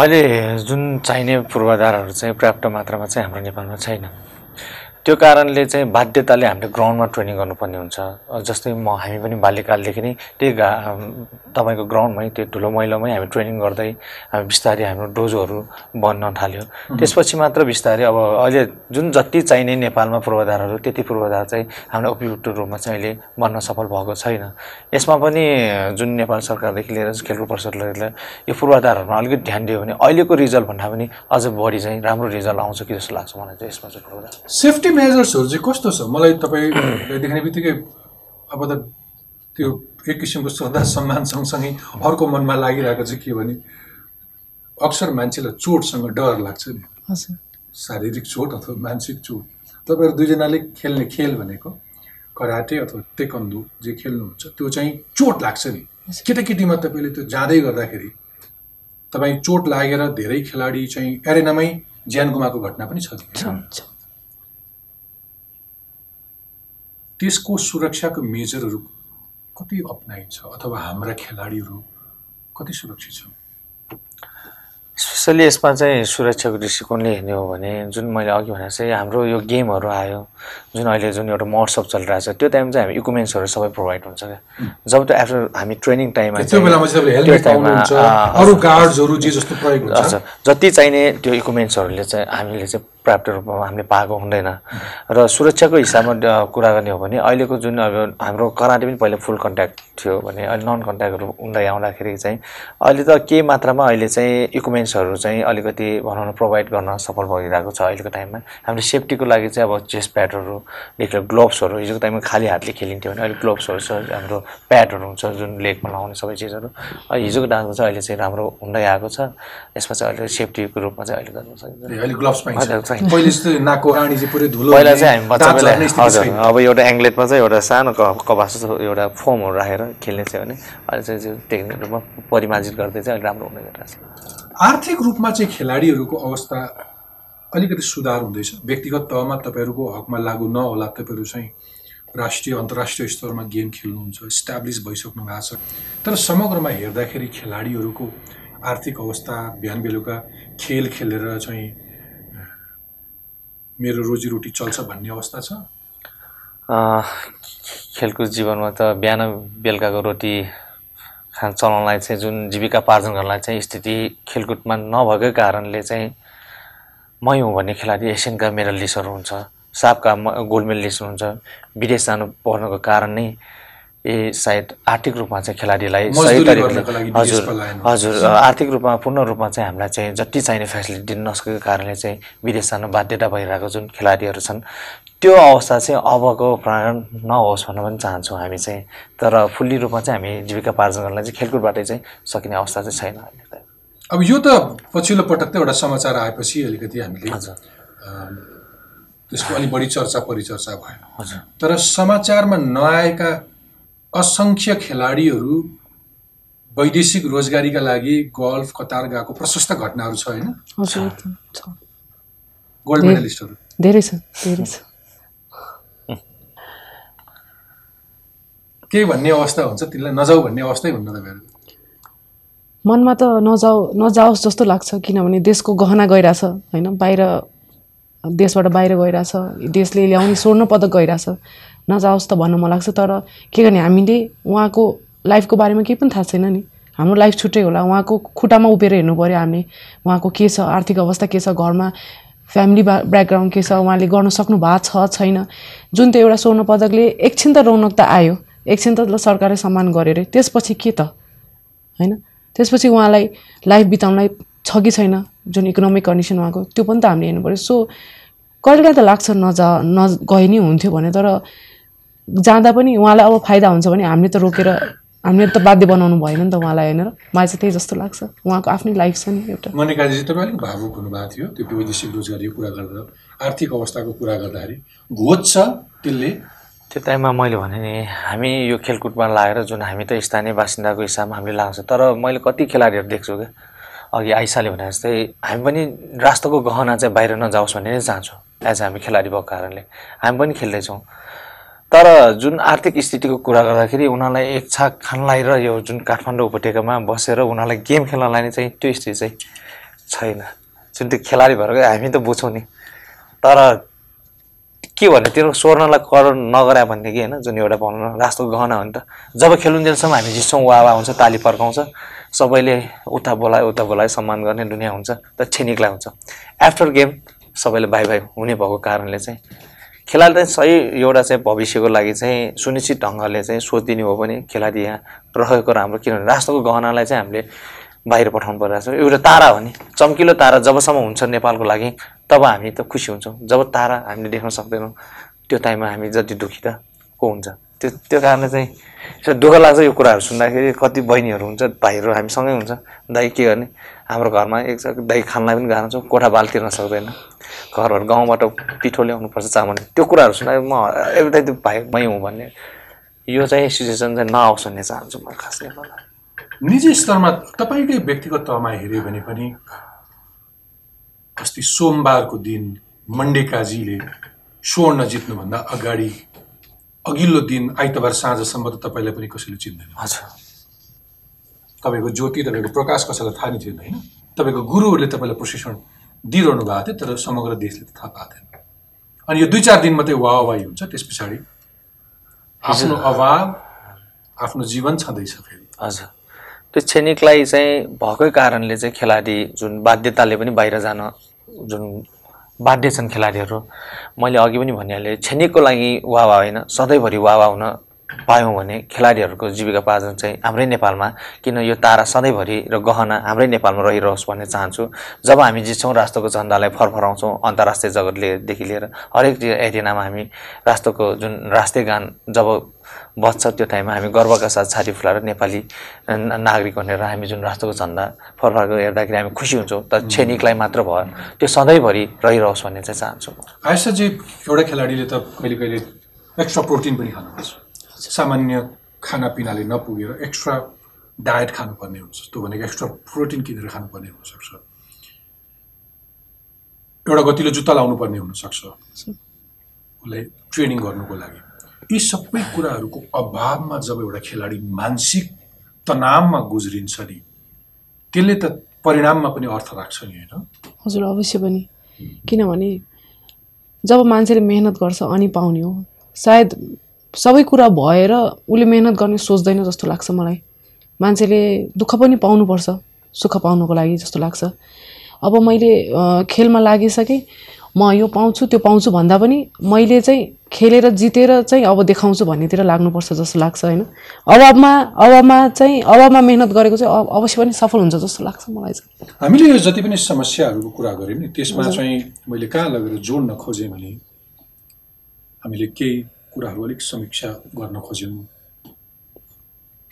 S4: अहिले जुन चाहिने पूर्वाधारहरू चाहिँ पर्याप्त मात्रामा चाहिँ हाम्रो नेपालमा छैन। त्यो कारणले चाहिँ बाध्यताले हामीले ग्राउन्डमा ट्रेनिङ गर्नुपर्ने हुन्छ। जस्तै म हामी पनि बाल्यकालदेखि नै त्यही गा तपाईँको ग्राउन्डमै त्यो ठुलो मैलामै हामी ट्रेनिङ गर्दै हामी बिस्तारै हाम्रो डोजोहरू बन्न थाल्यो। त्यसपछि मात्र बिस्तारै अब अहिले जुन जति चाहिने नेपालमा पूर्वाधारहरू त्यति पूर्वाधार चाहिँ हामीलाई उपयुक्त रूपमा चाहिँ अहिले बन्न सफल भएको छैन। यसमा पनि जुन नेपाल सरकारदेखि लिएर खेलकुद परिषदले लिएर यो पूर्वाधारहरूमा अलिकति ध्यान दियो भने अहिलेको रिजल्ट भन्दा पनि अझ बढी चाहिँ राम्रो रिजल्ट आउँछ कि जस्तो लाग्छ मलाई चाहिँ यसमा चाहिँ पूर्वाधार।
S3: सेफ्टी मेजर्सहरू चाहिँ कस्तो छ? मलाई तपाईँ देख्ने बित्तिकै अब त त्यो एक किसिमको श्रद्धा सम्मान सँगसँगै अर्को मनमा लागिरहेको चाहिँ के भने अक्सर मान्छेलाई चोटसँग डर लाग्छ नि। शारीरिक चोट अथवा मानसिक चोट। तपाईँहरू दुईजनाले खेल्ने खेल भनेको कराटे अथवा तेकन्दु जे खेल्नुहुन्छ त्यो चाहिँ चोट लाग्छ नि। केटाकेटीमा तपाईँले त्यो जाँदै गर्दाखेरि तपाईँ चोट लागेर धेरै खेलाडी चाहिँ एरेनामै ज्यान गुमाएको घटना पनि छ नि,
S1: छ
S3: होइन?
S1: छ
S3: त्यसको सुरक्षाको मेजरहरू कति अप्नाइन्छ अथवा हाम्रा खेलाडीहरू कति सुरक्षित छन्?
S4: स्पेसली यसमा चाहिँ सुरक्षाको दृष्टिकोणले हेर्ने हो भने जुन मैले अघि भने चाहिँ हाम्रो यो गेमहरू आयो जुन अहिले जुन एउटा महोत्सव चलिरहेको छ त्यो टाइम चाहिँ हामी इक्विपमेन्ट्सहरू सबै प्रोभाइड हुन्छ क्या। जब त्यो आफ्टर हामी ट्रेनिङ टाइममा
S3: त्यो बेलामा चाहिँ तपाईँले हेलमेट पाउनुहुन्छ अरू गार्ड्सहरू जे जस्तो प्रयोग हुन्छ।
S4: हजुर जति चाहिने त्यो इक्विपमेन्ट्सहरूले चाहिँ हामीले चाहिँ पर्याप्त रूपमा हामीले पाएको हुँदैन। र सुरक्षाको हिसाबमा कुरा गर्ने हो भने अहिलेको जुन अब हाम्रो कराटे पनि पहिला फुल कन्ट्याक्ट थियो भने अहिले नन कन्ट्याक्टहरू हुँदै आउँदाखेरि चाहिँ अहिले त केही मात्रामा अहिले चाहिँ इक्विपमेन्ट्सहरू चाहिँ अलिकति भनौँ न प्रोभाइड गर्न सफल भइरहेको छ अहिलेको टाइममा हामीले सेफ्टीको लागि चाहिँ अब चेस्ट प्याडहरू लिएर ग्लोभ्सहरू हिजोको टाइममा खाली हातले खेलिन्थ्यो भने अहिले ग्लोभ्सहरू छ हाम्रो प्याडहरू हुन्छ जुन लेगमा लगाउने सबै चिजहरू। हिजोको डान्समा चाहिँ अहिले चाहिँ राम्रो हुँदै आएको छ। यसमा चाहिँ अहिले सेफ्टीको रूपमा चाहिँ अहिले गर्न सकिन्छ
S3: पहिले जस्तो नाकको चाहिँ पुरै धुलो
S4: पहिला
S3: हुने,
S4: चाहिँ हामी बच्चा
S3: दाँत
S4: बेला
S3: झर्ने स्थिति
S4: हजुर।
S3: छैन।
S4: अब एउटा एङ्ग्लेटमा चाहिँ एउटा सानो क कबास जस्तो एउटा फोमहरू राखेर खेल्ने थियो भने अहिले चाहिँ त्यो टेक्निक रूपमा परिमार्जित गर्दै चाहिँ अहिले राम्रो हुँदै गइरहेको छ।
S3: आर्थिक रूपमा चाहिँ खेलाडीहरूको अवस्था अलिकति सुधार हुँदैछ। व्यक्तिगत तहमा तपाईँहरूको हकमा लागु नहोला तपाईँहरू चाहिँ राष्ट्रिय अन्तर्राष्ट्रिय स्तरमा गेम खेल्नुहुन्छ इस्टाब्लिस भइसक्नु भएको छ। तर समग्रमा हेर्दाखेरि खेलाडीहरूको आर्थिक अवस्था बिहान बेलुका खेल खेलेर चाहिँ मेरो रोजीरोटी चल्छ भन्ने अवस्था छ?
S4: खेलकुद जीवनमा त बिहान बेलुकाको रोटी खान चलाउनलाई चाहिँ जुन जीविका पार्जन गर्नलाई चाहिँ स्थिति खेलकुदमा नभएकै कारणले चाहिँ मै हुँ भन्ने खेलाडी एसियनका मेडलिस्टहरू हुन्छ सापका गोल्ड मेडलिस्ट हुन्छ विदेश जानु पर्नुको कारण नै ए सायद आर्थिक रूपमा चाहिँ खेलाडीलाई सही तरिकाले हजुर हजुर आर्थिक रूपमा पूर्ण रूपमा चाहिँ हामीलाई चाहिँ जति चाहिने फेसिलिटी दिन नसकेको कारणले चाहिँ विदेश जानु बाध्यता भइरहेको जुन खेलाडीहरू छन् त्यो अवस्था चाहिँ अबको प्राण नहोस् भन्न पनि चाहन्छौँ हामी चाहिँ। तर फुल्ली रूपमा चाहिँ हामी जीविका पार्जन गर्नलाई चाहिँ खेलकुदबाटै चाहिँ सकिने अवस्था चाहिँ छैन अहिले।
S3: अब यो त पछिल्लो पटक त एउटा समाचार आएपछि अलिकति हामीले त्यसको अलिक बढी चर्चा परिचर्चा भयो।
S4: हजुर।
S3: तर समाचारमा नआएका असङ्ख्य खेलाडीहरू वैदेशिक रोजगारीका लागि गल्फ कतार गएको प्रशस्त घटनाहरू छ होइन?
S1: हजुर एकदम छ।
S3: गोल्ड मेडलिस्टहरू।
S1: धेरै छ धेरै छ।
S3: केही भन्ने अवस्था हुन्छ? तिनलाई नजाऊ भन्ने अवस्थै हुन्न तपाईँहरू
S1: मनमा त नजाओ नजाओस् जस्तो लाग्छ किनभने देशको गहना गइरहेछ होइन? बाहिर देशबाट बाहिर गइरहेछ देशले ल्याउने स्वर्ण पदक गइरहेछ। नजाओस् त भन्न मन लाग्छ तर के गर्ने हामीले उहाँको लाइफको बारेमा केही पनि थाहा छैन नि। हाम्रो लाइफ छुट्टै होला उहाँको खुट्टामा उभिएर हेर्नु पऱ्यो हामीले। उहाँको के छ आर्थिक अवस्था के छ घरमा फ्यामिली बा ब्याकग्राउन्ड के छ उहाँले गर्न सक्नु भएको छ छैन। जुन त्यो एउटा स्वर्ण पदकले एकछिन त रौनक त आयो। एकछिन त सरकारले सम्मान गर्यो अरे। त्यसपछि के त? होइन? त्यसपछि उहाँलाई लाइफ बिताउनलाई छ कि छैन जुन इकोनोमिक कन्डिसन उहाँको त्यो पनि त हामीले हेर्नु पऱ्यो। सो कहिलेकाहीँ त लाग्छ नजा न गए नि हुन्थ्यो भने तर जाँदा पनि उहाँलाई अब फाइदा हुन्छ भने हामीले त रोकेर हामीले त बाध्य बनाउनु भएन नि त उहाँलाई होइन? र मलाई चाहिँ त्यही जस्तो लाग्छ। उहाँको आफ्नै लाइफ छ नि एउटा।
S3: मनिकाजी तपाईँ अलिक भावुक हुनुभएको थियो त्यो वैदेशिक रोजगारीको कुरा गर्दा। आर्थिक अवस्थाको कुरा गर्दाखेरि घोज्छ त्यसले?
S4: त्यो टाइममा मैले भने नि हामी यो खेलकुदमा लागेर जुन हामी त स्थानीय बासिन्दाको हिसाबमा हामीले लाग्छ तर मैले कति खेलाडीहरू देख्छु क्या? अघि आइसाले भने जस्तै हामी पनि राष्ट्रको गहना चाहिँ बाहिर नजाओस् भन्ने नै चाहन्छौँ एज हामी खेलाडी भएको कारणले। हामी पनि खेल्दैछौँ। तर जुन आर्थिक स्थितिको कुरा गर्दाखेरि उनीहरूलाई एक छाक खानलाई र यो जुन काठमाडौँ उपत्यकामा बसेर उनीहरूलाई गेम खेल्नलाई नै चाहिँ त्यो स्थिति चाहिँ छैन। जुन त्यो खेलाडी भएर हामी त बुझ्छौँ नि। तर के भने त्यो स्वर्णलाई कर नगरा भनेदेखि होइन जुन एउटा भनौँ न राष्ट्रको गहना हो नि त। जब खेलुन्जेलसम्म हामी जित्छौँ वा वा हुन्छ ताली फर्काउँछ सबैले उता बोलायो उता बोलायो सम्मान गर्ने दुनियाँ हुन्छ त छिनिक्ला हुन्छ। आफ्टर गेम सबैले बाई बाई हुने भएको कारणले चाहिँ खेलाडी चाहिँ सही एउटा चाहिँ भविष्यको लागि चाहिँ सुनिश्चित ढङ्गले चाहिँ सोधिदिने हो भने खेलाडी यहाँ रहेको राम्रो किनभने राष्ट्रको गहनालाई चाहिँ हामीले बाहिर पठाउनु परिरहेको छ। एउटा तारा हो नि। चम्किलो तारा जबसम्म हुन्छ नेपालको लागि तब हामी त खुसी हुन्छौँ। जब तारा हामीले देख्न सक्दैनौँ त्यो टाइममा हामी जति दुखी त को हुन्छ? त्यो त्यो कारणले चाहिँ दुःख लाग्छ यो कुराहरू सुन्दाखेरि। कति बहिनीहरू हुन्छ भाइहरू हामी सँगै हुन्छ। दाइ के गर्ने? हाम्रो घरमा एक दाइ खानलाई पनि गाह्रो छ कोठा बाल तिर्न सक्दैन। घरहरू गाउँबाट पिठो ल्याउनुपर्छ चामल त्यो कुराहरू सुन्दाखेरि म time त्यो भाइ मै हुँ भन्ने। यो चाहिँ सिचुएसन चाहिँ नआओस् भन्ने चाहन्छु म खास
S3: निजी स्तरमा तपाईँकै व्यक्तिगत तहमा हेऱ्यो भने पनि अस्ति सोमबारको दिन मण्डे काजीले स्वर्ण जित्नुभन्दा अगाडि अघिल्लो दिन आइतबार साँझसम्म त तपाईँलाई पनि कसैले चिन्दैन।
S4: हजुर।
S3: तपाईँको ज्योति तपाईँको प्रकाश कसैलाई थाहा नै थिएन होइन? तपाईँको गुरुहरूले तपाईँलाई प्रशिक्षण दिइरहनु भएको थियो तर समग्र देशले त थाहा पाएको थिएन। अनि यो दुई चार दिन मात्रै वाहवाही हुन्छ त्यस पछाडि आफ्नो अभाव आफ्नो जीवन छँदैछ फेरि।
S4: हजुर। त्यो क्षणिकलाई चाहिँ भएकै कारणले चाहिँ खेलाडी जुन बाध्यताले पनि बाहिर जान जुन बाध्य छन् खेलाडीहरू मैले अघि पनि भनिहालेँ क्षणिकको लागि वावा होइन सधैँभरि वावा हुन पायौँ भने खेलाडीहरूको जीविकापार्जन चाहिँ हाम्रै नेपालमा किन यो तारा सधैँभरि र गहना हाम्रै नेपालमा रहिरहोस् भन्ने चाहन्छु। जब हामी जित्छौँ राष्ट्रको झन्डालाई फरफराउँछौँ अन्तर्राष्ट्रिय जगतलेदेखि लिएर हरेक एरिनामा हामी राष्ट्रको जुन राष्ट्रिय गान जब बज्छ त्यो टाइममा हामी गर्वका साथ छाती फुलाएर नेपाली नागरिक भनेर हामी जुन राष्ट्रको झन्डा फरफराएको हेर्दाखेरि हामी खुसी हुन्छौँ तर क्षणिकलाई मात्र भयो। त्यो सधैँभरि रहिरहोस् भन्ने चाहिँ चाहन्छु
S3: आयसाजी एउटा खेलाडीले त कहिले कहिले एक्स्ट्रा प्रोटिन पनि खानुपर्छ सामान्य खानापिनाले नपुगेर एक्स्ट्रा डायट खानुपर्ने हुन्छ त्यो भनेको एक्स्ट्रा प्रोटिन किनेर खानुपर्ने हुनसक्छ। एउटा गतिलो जुत्ता लाउनु पर्ने हुनसक्छ उसलाई ट्रेनिङ गर्नुको लागि। यी सबै कुराहरूको अभावमा जब एउटा खेलाडी मानसिक तनावमा गुज्रिन्छ नि त्यसले त परिणाममा पनि अर्थ राख्छ नि होइन?
S1: हजुर अवश्य पनि। किनभने जब मान्छेले मेहनत गर्छ अनि पाउने हो सायद सबै कुरा भएर उसले मेहनत गर्ने सोच्दैन जस्तो लाग्छ मलाई। मान्छेले दुःख पनि पाउनुपर्छ सुख पाउनुको लागि जस्तो लाग्छ। अब मैले खेलमा लागिसकेँ म यो पाउँछु त्यो पाउँछु भन्दा पनि मैले चाहिँ खेलेर जितेर चाहिँ अब देखाउँछु भन्नेतिर लाग्नुपर्छ जस्तो लाग्छ होइन? अभावमा अभावमा चाहिँ अभावमा मेहनत गरेको चाहिँ अवश्य पनि सफल हुन्छ जस्तो लाग्छ मलाई चाहिँ।
S3: हामीले यो जति पनि समस्याहरूको कुरा गऱ्यौँ नि त्यसमा चाहिँ मैले कहाँ लगेर जोड्न खोजेँ भने हामीले केही कुराहरू अलिक समीक्षा गर्न खोज्यौँ।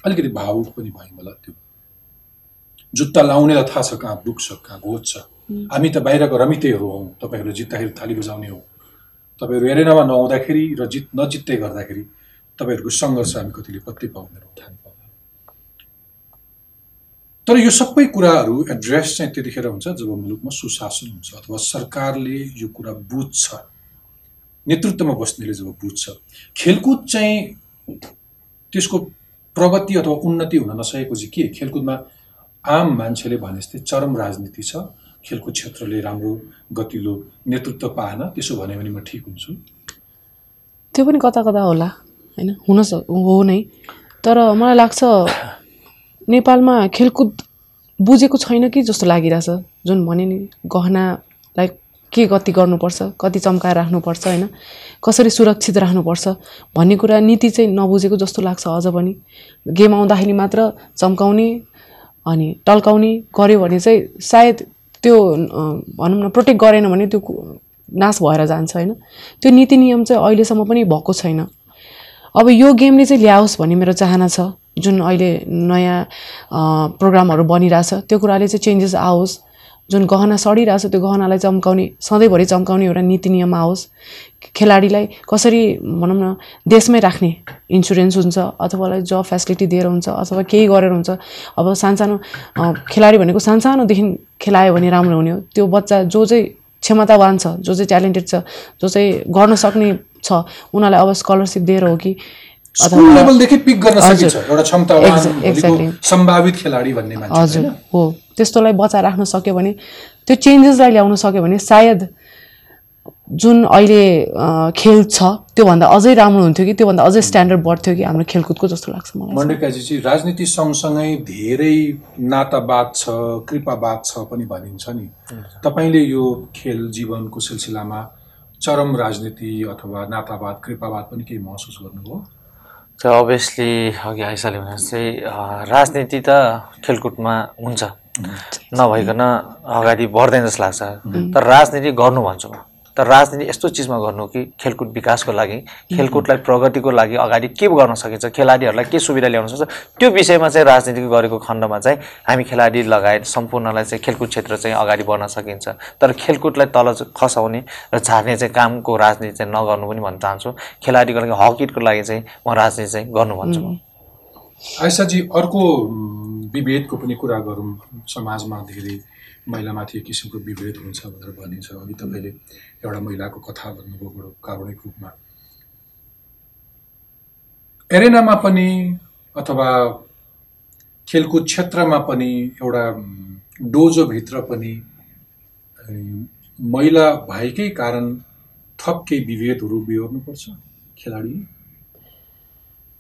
S3: अलिकति भावुक पनि भयौँ होला त्यो। जुत्ता लाउनेलाई थाहा छ कहाँ दुख्छ कहाँ घोज्छ हामी त बाहिरको रमितेहरू हौँ। तपाईँहरू जित्दाखेरि थाली बजाउने हो। तपाईँहरू एरेनामा नहुँदाखेरि र जित नजित्दै गर्दाखेरि तपाईँहरूको सङ्घर्ष हामी कतिले पत्तै पाउँदैनौँ थाहा पाउँदैन। तर यो सबै कुराहरू एड्रेस चाहिँ त्यतिखेर हुन्छ जब मुलुकमा सुशासन हुन्छ अथवा सरकारले यो कुरा बुझ्छ। नेतृत्वमा बस्नेले जब बुझ्छ खेलकुद चाहिँ त्यसको प्रगति अथवा उन्नति हुन नसकेको चाहिँ के? खेलकुदमा आम मान्छेले भने जस्तै चरम राजनीति छ। खेलकुद क्षेत्रले राम्रो गतिलो नेतृत्व पाएन त्यसो भन्यो भने म ठिक हुन्छु।
S1: त्यो पनि कता कता होला होइन? हुन हो नै। तर मलाई लाग्छ नेपालमा खेलकुद बुझेको छैन कि जस्तो लागिरहेछ। जुन भने नि गहनालाई के गति गर्नुपर्छ कति चम्काएर राख्नुपर्छ होइन? कसरी सुरक्षित राख्नुपर्छ भन्ने कुरा नीति चाहिँ नबुझेको जस्तो लाग्छ अझ पनि। गेम आउँदाखेरि मात्र चम्काउने अनि टल्काउने गऱ्यो भने चाहिँ सायद त्यो भनौँ न प्रोटेक्ट गरेन भने त्यो नाश भएर जान्छ होइन? त्यो नीति नियम चाहिँ अहिलेसम्म पनि भएको छैन। अब यो गेमले चाहिँ ल्याओस् भन्ने मेरो चाहना छ। जुन अहिले नयाँ प्रोग्रामहरू बनिरहेछ त्यो कुराले चाहिँ चेन्जेस आओस्। जुन गहना सडिरहेछ त्यो गहनालाई चम्काउने सधैँभरि चम्काउने एउटा नीति नियम आओस्। खेलाडीलाई कसरी भनौँ न देशमै राख्ने इन्सुरेन्स हुन्छ अथवा जब फेसिलिटी दिएर हुन्छ अथवा केही गरेर हुन्छ। अब सानसानो खेलाडी भनेको सानसानोदेखि खेलायो भने राम्रो हुने हो। त्यो बच्चा जो चाहिँ क्षमतावान छ जो चाहिँ ट्यालेन्टेड छ जो चाहिँ गर्न सक्ने छ उनीहरूलाई अब स्कलरसिप दिएर हो कि
S3: स्कुल लेभलदेखि पिक गर्न। सकिन्छ। एउटा क्षमतावान. सम्भावित खेलाडी भन्ने मान्छे
S1: हजुर। हो। त्यस्तोलाई बचाएर राख्न सक्यो भने त्यो चेन्जेसलाई ल्याउन सक्यो भने सायद जुन अहिले खेल छ त्योभन्दा अझै राम्रो हुन्थ्यो कि त्योभन्दा अझै स्ट्यान्डर्ड बढ्थ्यो कि हाम्रो खेलकुदको जस्तो लाग्छ मलाई।
S3: मण्डेकाजी चाहिँ राजनीति सँगसँगै धेरै नातावाद छ कृपावाद छ पनि भनिन्छ नि। तपाईँले यो खेल जीवनको सिलसिलामा चरम राजनीति अथवा नातावाद कृपावाद पनि केही महसुस गर्नुभयो?
S4: त्यो अभियसली अघि आइसाले भने अँ, राजनीति त खेलकुदमा हुन्छ। नभइकन अगाडि बढ्दैन जस्तो लाग्छ। तर राजनीति गर्नु भन्छु। म तर राजनीति यस्तो चिजमा गर्नु कि खेलकुद विकासको लागि खेलकुदलाई प्रगतिको लागि अगाडि के गर्न सकिन्छ खेलाडीहरूलाई के सुविधा ल्याउन सक्छ त्यो विषयमा चाहिँ राजनीति गरेको खण्डमा चाहिँ हामी खेलाडी लगायत सम्पूर्णलाई चाहिँ खेलकुद क्षेत्र चाहिँ अगाडि बढ्न सकिन्छ। तर खेलकुदलाई तल खसाउने र झार्ने चाहिँ कामको राजनीति चाहिँ नगर्नु पनि भन्न चाहन्छु। खेलाडीको लागि हकिटको लागि चाहिँ म राजनीति चाहिँ गर्नु भन्छु। म
S3: आयसाजी अर्को विभेदको पनि कुरा गरौँ समाजमा धेरै। महिलामाथि एक किसिमको विभेद हुन्छ भनेर भनिन्छ। अघि तपाईँले एउटा महिलाको कथा भन्नुभयो बडो कारुणिक रूपमा। एरेनामा पनि अथवा खेलकुद क्षेत्रमा पनि एउटा डोजोभित्र पनि महिला भएकै कारण थप केही विभेदहरू बिहोर्नुपर्छ खेलाडी।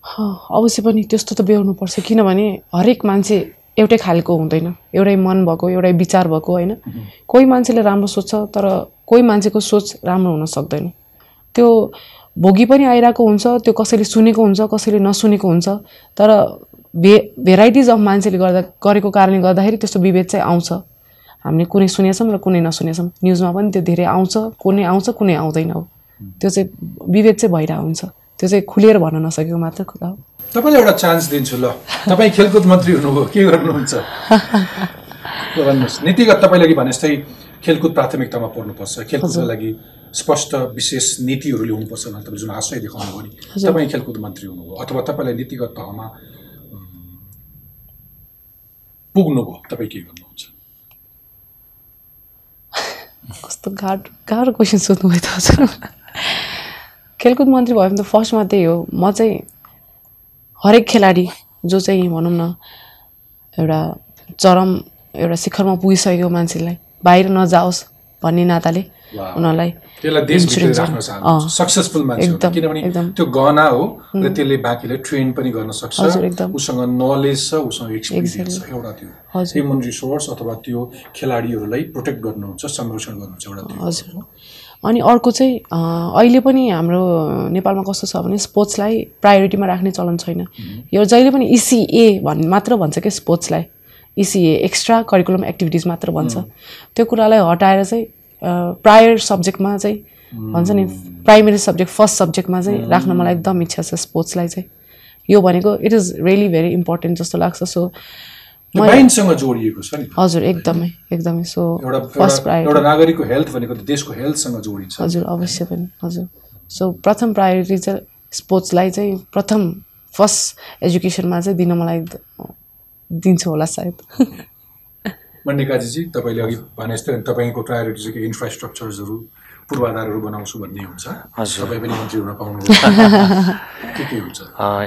S1: अवश्य पनि त्यस्तो त बेहोर्नुपर्छ किनभने हरेक मान्छे एउटै खालको हुँदैन। एउटै मन भएको एउटै विचार भएको होइन? कोही मान्छेले राम्रो सोच्छ तर कोही मान्छेको सोच राम्रो हुन सक्दैन। त्यो भोगी पनि आइरहेको हुन्छ त्यो कसैले सुनेको हुन्छ कसैले नसुनेको हुन्छ तर भे भेराइटिज अफ मान्छेले गर्दा गरेको कारणले गर्दाखेरि त्यस्तो विभेद चाहिँ आउँछ। हामीले कुनै सुनेछौँ र कुनै नसुनेछौँ। न्युजमा पनि त्यो धेरै आउँछ कुनै आउँछ कुनै आउँदैन हो। त्यो चाहिँ विभेद चाहिँ भइरहेको हुन्छ। त्यो चाहिँ खुलेर भन्न नसकेको मात्र कुरा हो।
S3: तपाईँलाई एउटा चान्स दिन्छु ल। तपाईँ खेलकुद मन्त्री हुनुभयो के गर्नुहुन्छ? भन्नुहोस्। नीतिगत तपाईँले अघि भने जस्तै खेलकुद प्राथमिकतामा पर्नुपर्छ। खेलकुदको लागि स्पष्ट विशेष नीतिहरू ल्याउनुपर्छ भनेर तपाईँ जुन आशय देखाउनु भयो नि तपाईँ खेलकुद मन्त्री हुनुभयो अथवा तपाईँलाई नीतिगत तहमा पुग्नुभयो तपाईँ के गर्नुहुन्छ?
S1: कस्तो गाह्रो गाह्रो क्वेसन सोध्नुभयो त हजुर। खेलकुद मन्त्री भयो भने त फर्स्टमा त्यही हो। म चाहिँ हरेक खेलाडी जो चाहिँ भनौँ न एउटा चरम एउटा शिखरमा पुगिसकेको मान्छेलाई बाहिर नजाओस् भन्ने नाताले। उनीहरूलाई
S3: सक्सेसफुल मान्छे किनभने। त्यो गहना हो र त्यसले बाँकीलाई ट्रेन पनि गर्न सक्छ। उसँग नलेज छ उसँग एक्सपिरियन्स छ. एउटा त्यो। ह्युमन रिसोर्स अथवा त्यो खेलाडीहरूलाई प्रोटेक्ट गर्नुहुन्छ संरक्षण गर्नुहुन्छ एउटा त्यो
S1: हजुर अनि अर्को चाहिँ अहिले पनि हाम्रो नेपालमा कस्तो छ भने स्पोर्ट्सलाई प्रायोरिटीमा राख्ने चलन छैन। यो जहिले पनि इसिए भन् मात्र भन्छ क्या स्पोर्ट्सलाई? इसिए एक्स्ट्रा करिकुलम एक्टिभिटिज मात्र भन्छ। त्यो कुरालाई हटाएर चाहिँ प्रायर सब्जेक्टमा चाहिँ भन्छ नि प्राइमेरी सब्जेक्ट फर्स्ट सब्जेक्टमा चाहिँ राख्न मलाई एकदम इच्छा छ स्पोर्ट्सलाई चाहिँ। यो भनेको it is really very important जस्तो लाग्छ। सो
S3: माइन्डसँग जोडिएको छ नि
S1: हजुर एकदमै एकदमै। सो
S3: एउटा
S1: फर्स्ट
S3: एउटा
S1: प्रायोरिटी
S3: एउटा नागरिकको हेल्थ भनेको त देशको हेल्थसँग जोडिन्छ।
S1: हजुर अवश्य पनि। हजुर। सो प्रथम प्रायोरिटी चाहिँ स्पोर्ट्सलाई चाहिँ प्रथम फर्स्ट एजुकेसनमा चाहिँ दिन मलाई दिन्छु होला सायद।
S3: मण्डिकाजीजी तपाईँले अघि भने जस्तै तपाईँको प्रायोरिटी चाहिँ के? इन्फ्रास्ट्रक्चर्सहरू पूर्वाधारहरू बनाउँछु भन्ने हुन्छ।
S4: हजुर।
S3: तपाईँ पनि मन्त्री हुन पाउनुभयो के के हुन्छ?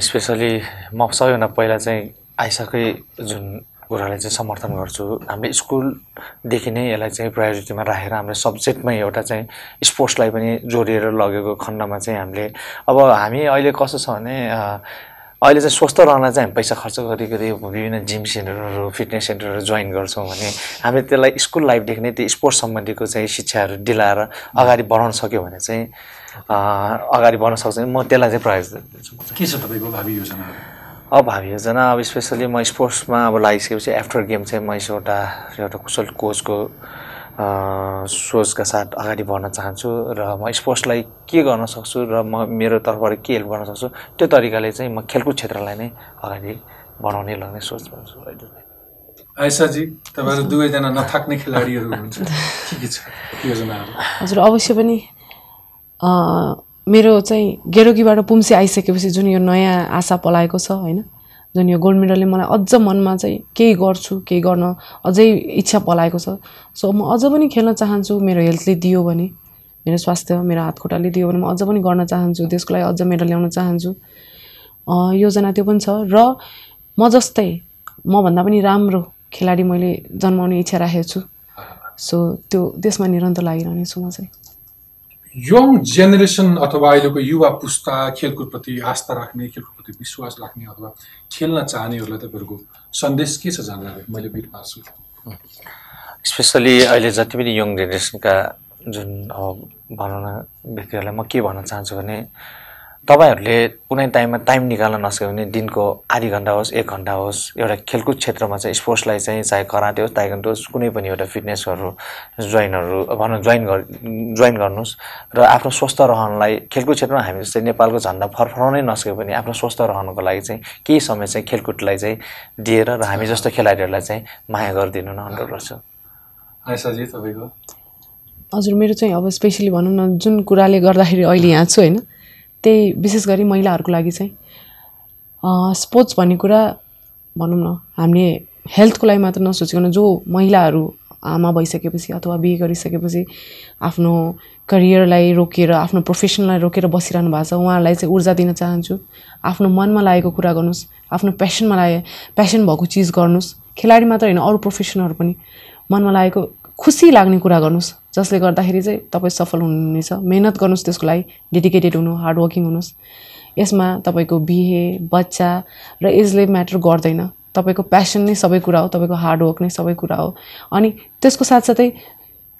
S4: स्पेसली म सबैभन्दा पहिला चाहिँ आइसाकै जुन कुरालाई चाहिँ समर्थन गर्छु। हामीले स्कुलदेखि नै यसलाई चाहिँ प्रायोरिटीमा राखेर हामीले सब्जेक्टमै एउटा चाहिँ स्पोर्ट्सलाई पनि जोडिएर लगेको खण्डमा चाहिँ हामीले अब हामी अहिले कस्तो छ भने अहिले चाहिँ स्वस्थ रहन चाहिँ हामी पैसा खर्च गरी गरी विभिन्न जिम सेन्टरहरू फिटनेस सेन्टरहरू जोइन गर्छौँ भने हामीले त्यसलाई स्कुल लाइफदेखि नै त्यो स्पोर्ट्स सम्बन्धीको चाहिँ शिक्षाहरू दिलाएर अगाडि बढाउन सक्यो भने चाहिँ अगाडि बढ्न सक्छ। म त्यसलाई चाहिँ दिन्छु।
S3: के छ तपाईँको भावी योजनाहरू?
S4: अब भावी योजना अब स्पेसली म स्पोर्ट्समा अब लागिसकेपछि आफ्टर गेम चाहिँ म यसो एउटा एउटा कुशल कोचको अ, सोचका साथ अगाडि बढ्न चाहन्छु र म स्पोर्ट्सलाई के गर्न सक्छु र म मेरो तर्फबाट के हेल्प गर्न सक्छु त्यो तरिकाले चाहिँ म खेलकुद क्षेत्रलाई नै अगाडि बढाउने लाग्ने सोच भन्छु अहिले।
S3: आयसाजी तपाईँहरू दुवैजना नथाक्ने खेलाडीहरू हुनुहुन्छ के के छ योजनाहरू
S1: हजुर अवश्य पनि अँ, मेरो चाहिँ गेरोकीबाट पुम्सी आइसकेपछि जुन यो नयाँ आशा पलाएको छ होइन? जुन यो गोल्ड मेडलले मलाई अझ मनमा चाहिँ केही गर्छु केही गर्न अझै इच्छा पलाएको छ। सो म अझ पनि खेल्न चाहन्छु मेरो हेल्थले दियो भने मेरो स्वास्थ्य मेरो हातखुट्टाले दियो भने म अझ पनि गर्न चाहन्छु देशको लागि अझ मेडल ल्याउन चाहन्छु। योजना त्यो पनि छ। र म जस्तै मभन्दा पनि राम्रो खेलाडी मैले जन्माउने इच्छा राखेको छु। सो त्यो देशमा निरन्तर लागिरहने छु म चाहिँ।
S3: यङ जेनेरेसन अथवा अहिलेको युवा पुस्ता खेलकुदप्रति आस्था राख्ने खेलकुदप्रति विश्वास राख्ने अथवा खेल्न चाहनेहरूलाई तपाईँहरूको सन्देश के छ जानकारी मैले बिट पार्छु।
S4: स्पेसली अहिले जति पनि यङ जेनेरेसनका जुन अब भनौँ न व्यक्तिहरूलाई म के भन्न चाहन्छु भने तपाईँहरूले कुनै टाइममा टाइम निकाल्न नसक्यो भने दिनको आधी घन्टा होस् एक घन्टा होस् एउटा खेलकुद क्षेत्रमा चाहिँ स्पोर्ट्सलाई चाहिँ चाहे कराटे होस् ताइक्वान्डो होस् कुनै पनि एउटा फिटनेसहरू जोइनहरू भनौँ जोइन गर जोइन गर्नुहोस् र आफ्नो स्वस्थ रहनलाई खेलकुद क्षेत्रमा हामी जस्तै नेपालको झन्डा फरफराउनै नसक्यो भने आफ्नो स्वस्थ रहनको लागि चाहिँ केही समय चाहिँ खेलकुदलाई चाहिँ दिएर र हामी जस्तो खेलाडीहरूलाई चाहिँ माया गरिदिनु न अनुरोध गर्छु।
S3: तपाईँको?
S1: हजुर मेरो चाहिँ अब स्पेसली भनौँ न जुन कुराले गर्दाखेरि अहिले यहाँ छु होइन? त्यही विशेष गरी महिलाहरूको लागि चाहिँ स्पोर्ट्स भन्ने कुरा भनौँ न हामीले हेल्थको लागि मात्र नसोचिकन जो महिलाहरू आमा भइसकेपछि अथवा बिहे गरिसकेपछि आफ्नो करियरलाई रोकेर आफ्नो प्रोफेसनलाई रोकेर बसिरहनु भएको छ उहाँहरूलाई चाहिँ ऊर्जा दिन चाहन्छु। आफ्नो मनमा लागेको कुरा गर्नुहोस् आफ्नो पेसनमा लागे पेसन भएको चिज गर्नुहोस्। खेलाडी मात्र होइन अरू प्रोफेसनहरू पनि मनमा लागेको खुसी लाग्ने कुरा गर्नुहोस्। जसले गर्दाखेरि चाहिँ तपाईँ सफल हुनुहुनेछ। मिहिनेत गर्नुहोस् त्यसको लागि डेडिकेटेड हुनु हार्डवर्किङ हुनुहोस्। यसमा तपाईँको बिहे बच्चा र एजले म्याटर गर्दैन। तपाईँको प्यासन नै सबै कुरा हो तपाईँको हार्डवर्क नै सबै कुरा हो। अनि त्यसको साथसाथै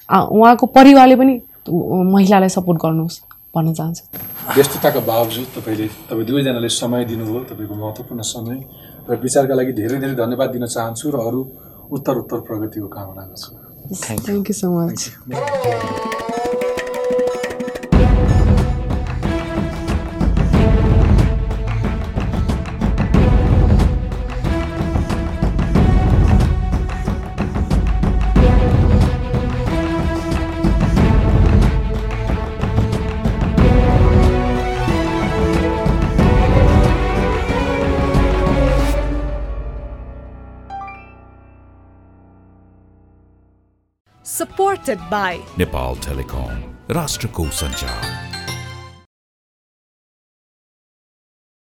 S1: उहाँको परिवारले पनि महिलालाई सपोर्ट गर्नुहोस् भन्न चाहन्छु।
S3: व्यस्तताका बावजुद तपाईँले तपाईँ दुवैजनाले समय दिनुभयो तपाईँको महत्त्वपूर्ण समय। र विचारका लागि धेरै धेरै धन्यवाद दिन चाहन्छु र अरू उत्तर उत्तर प्रगतिको कामना गर्छु।
S1: Thank you so much
S5: supported by
S2: Nepal Telecom, Rashtra Ko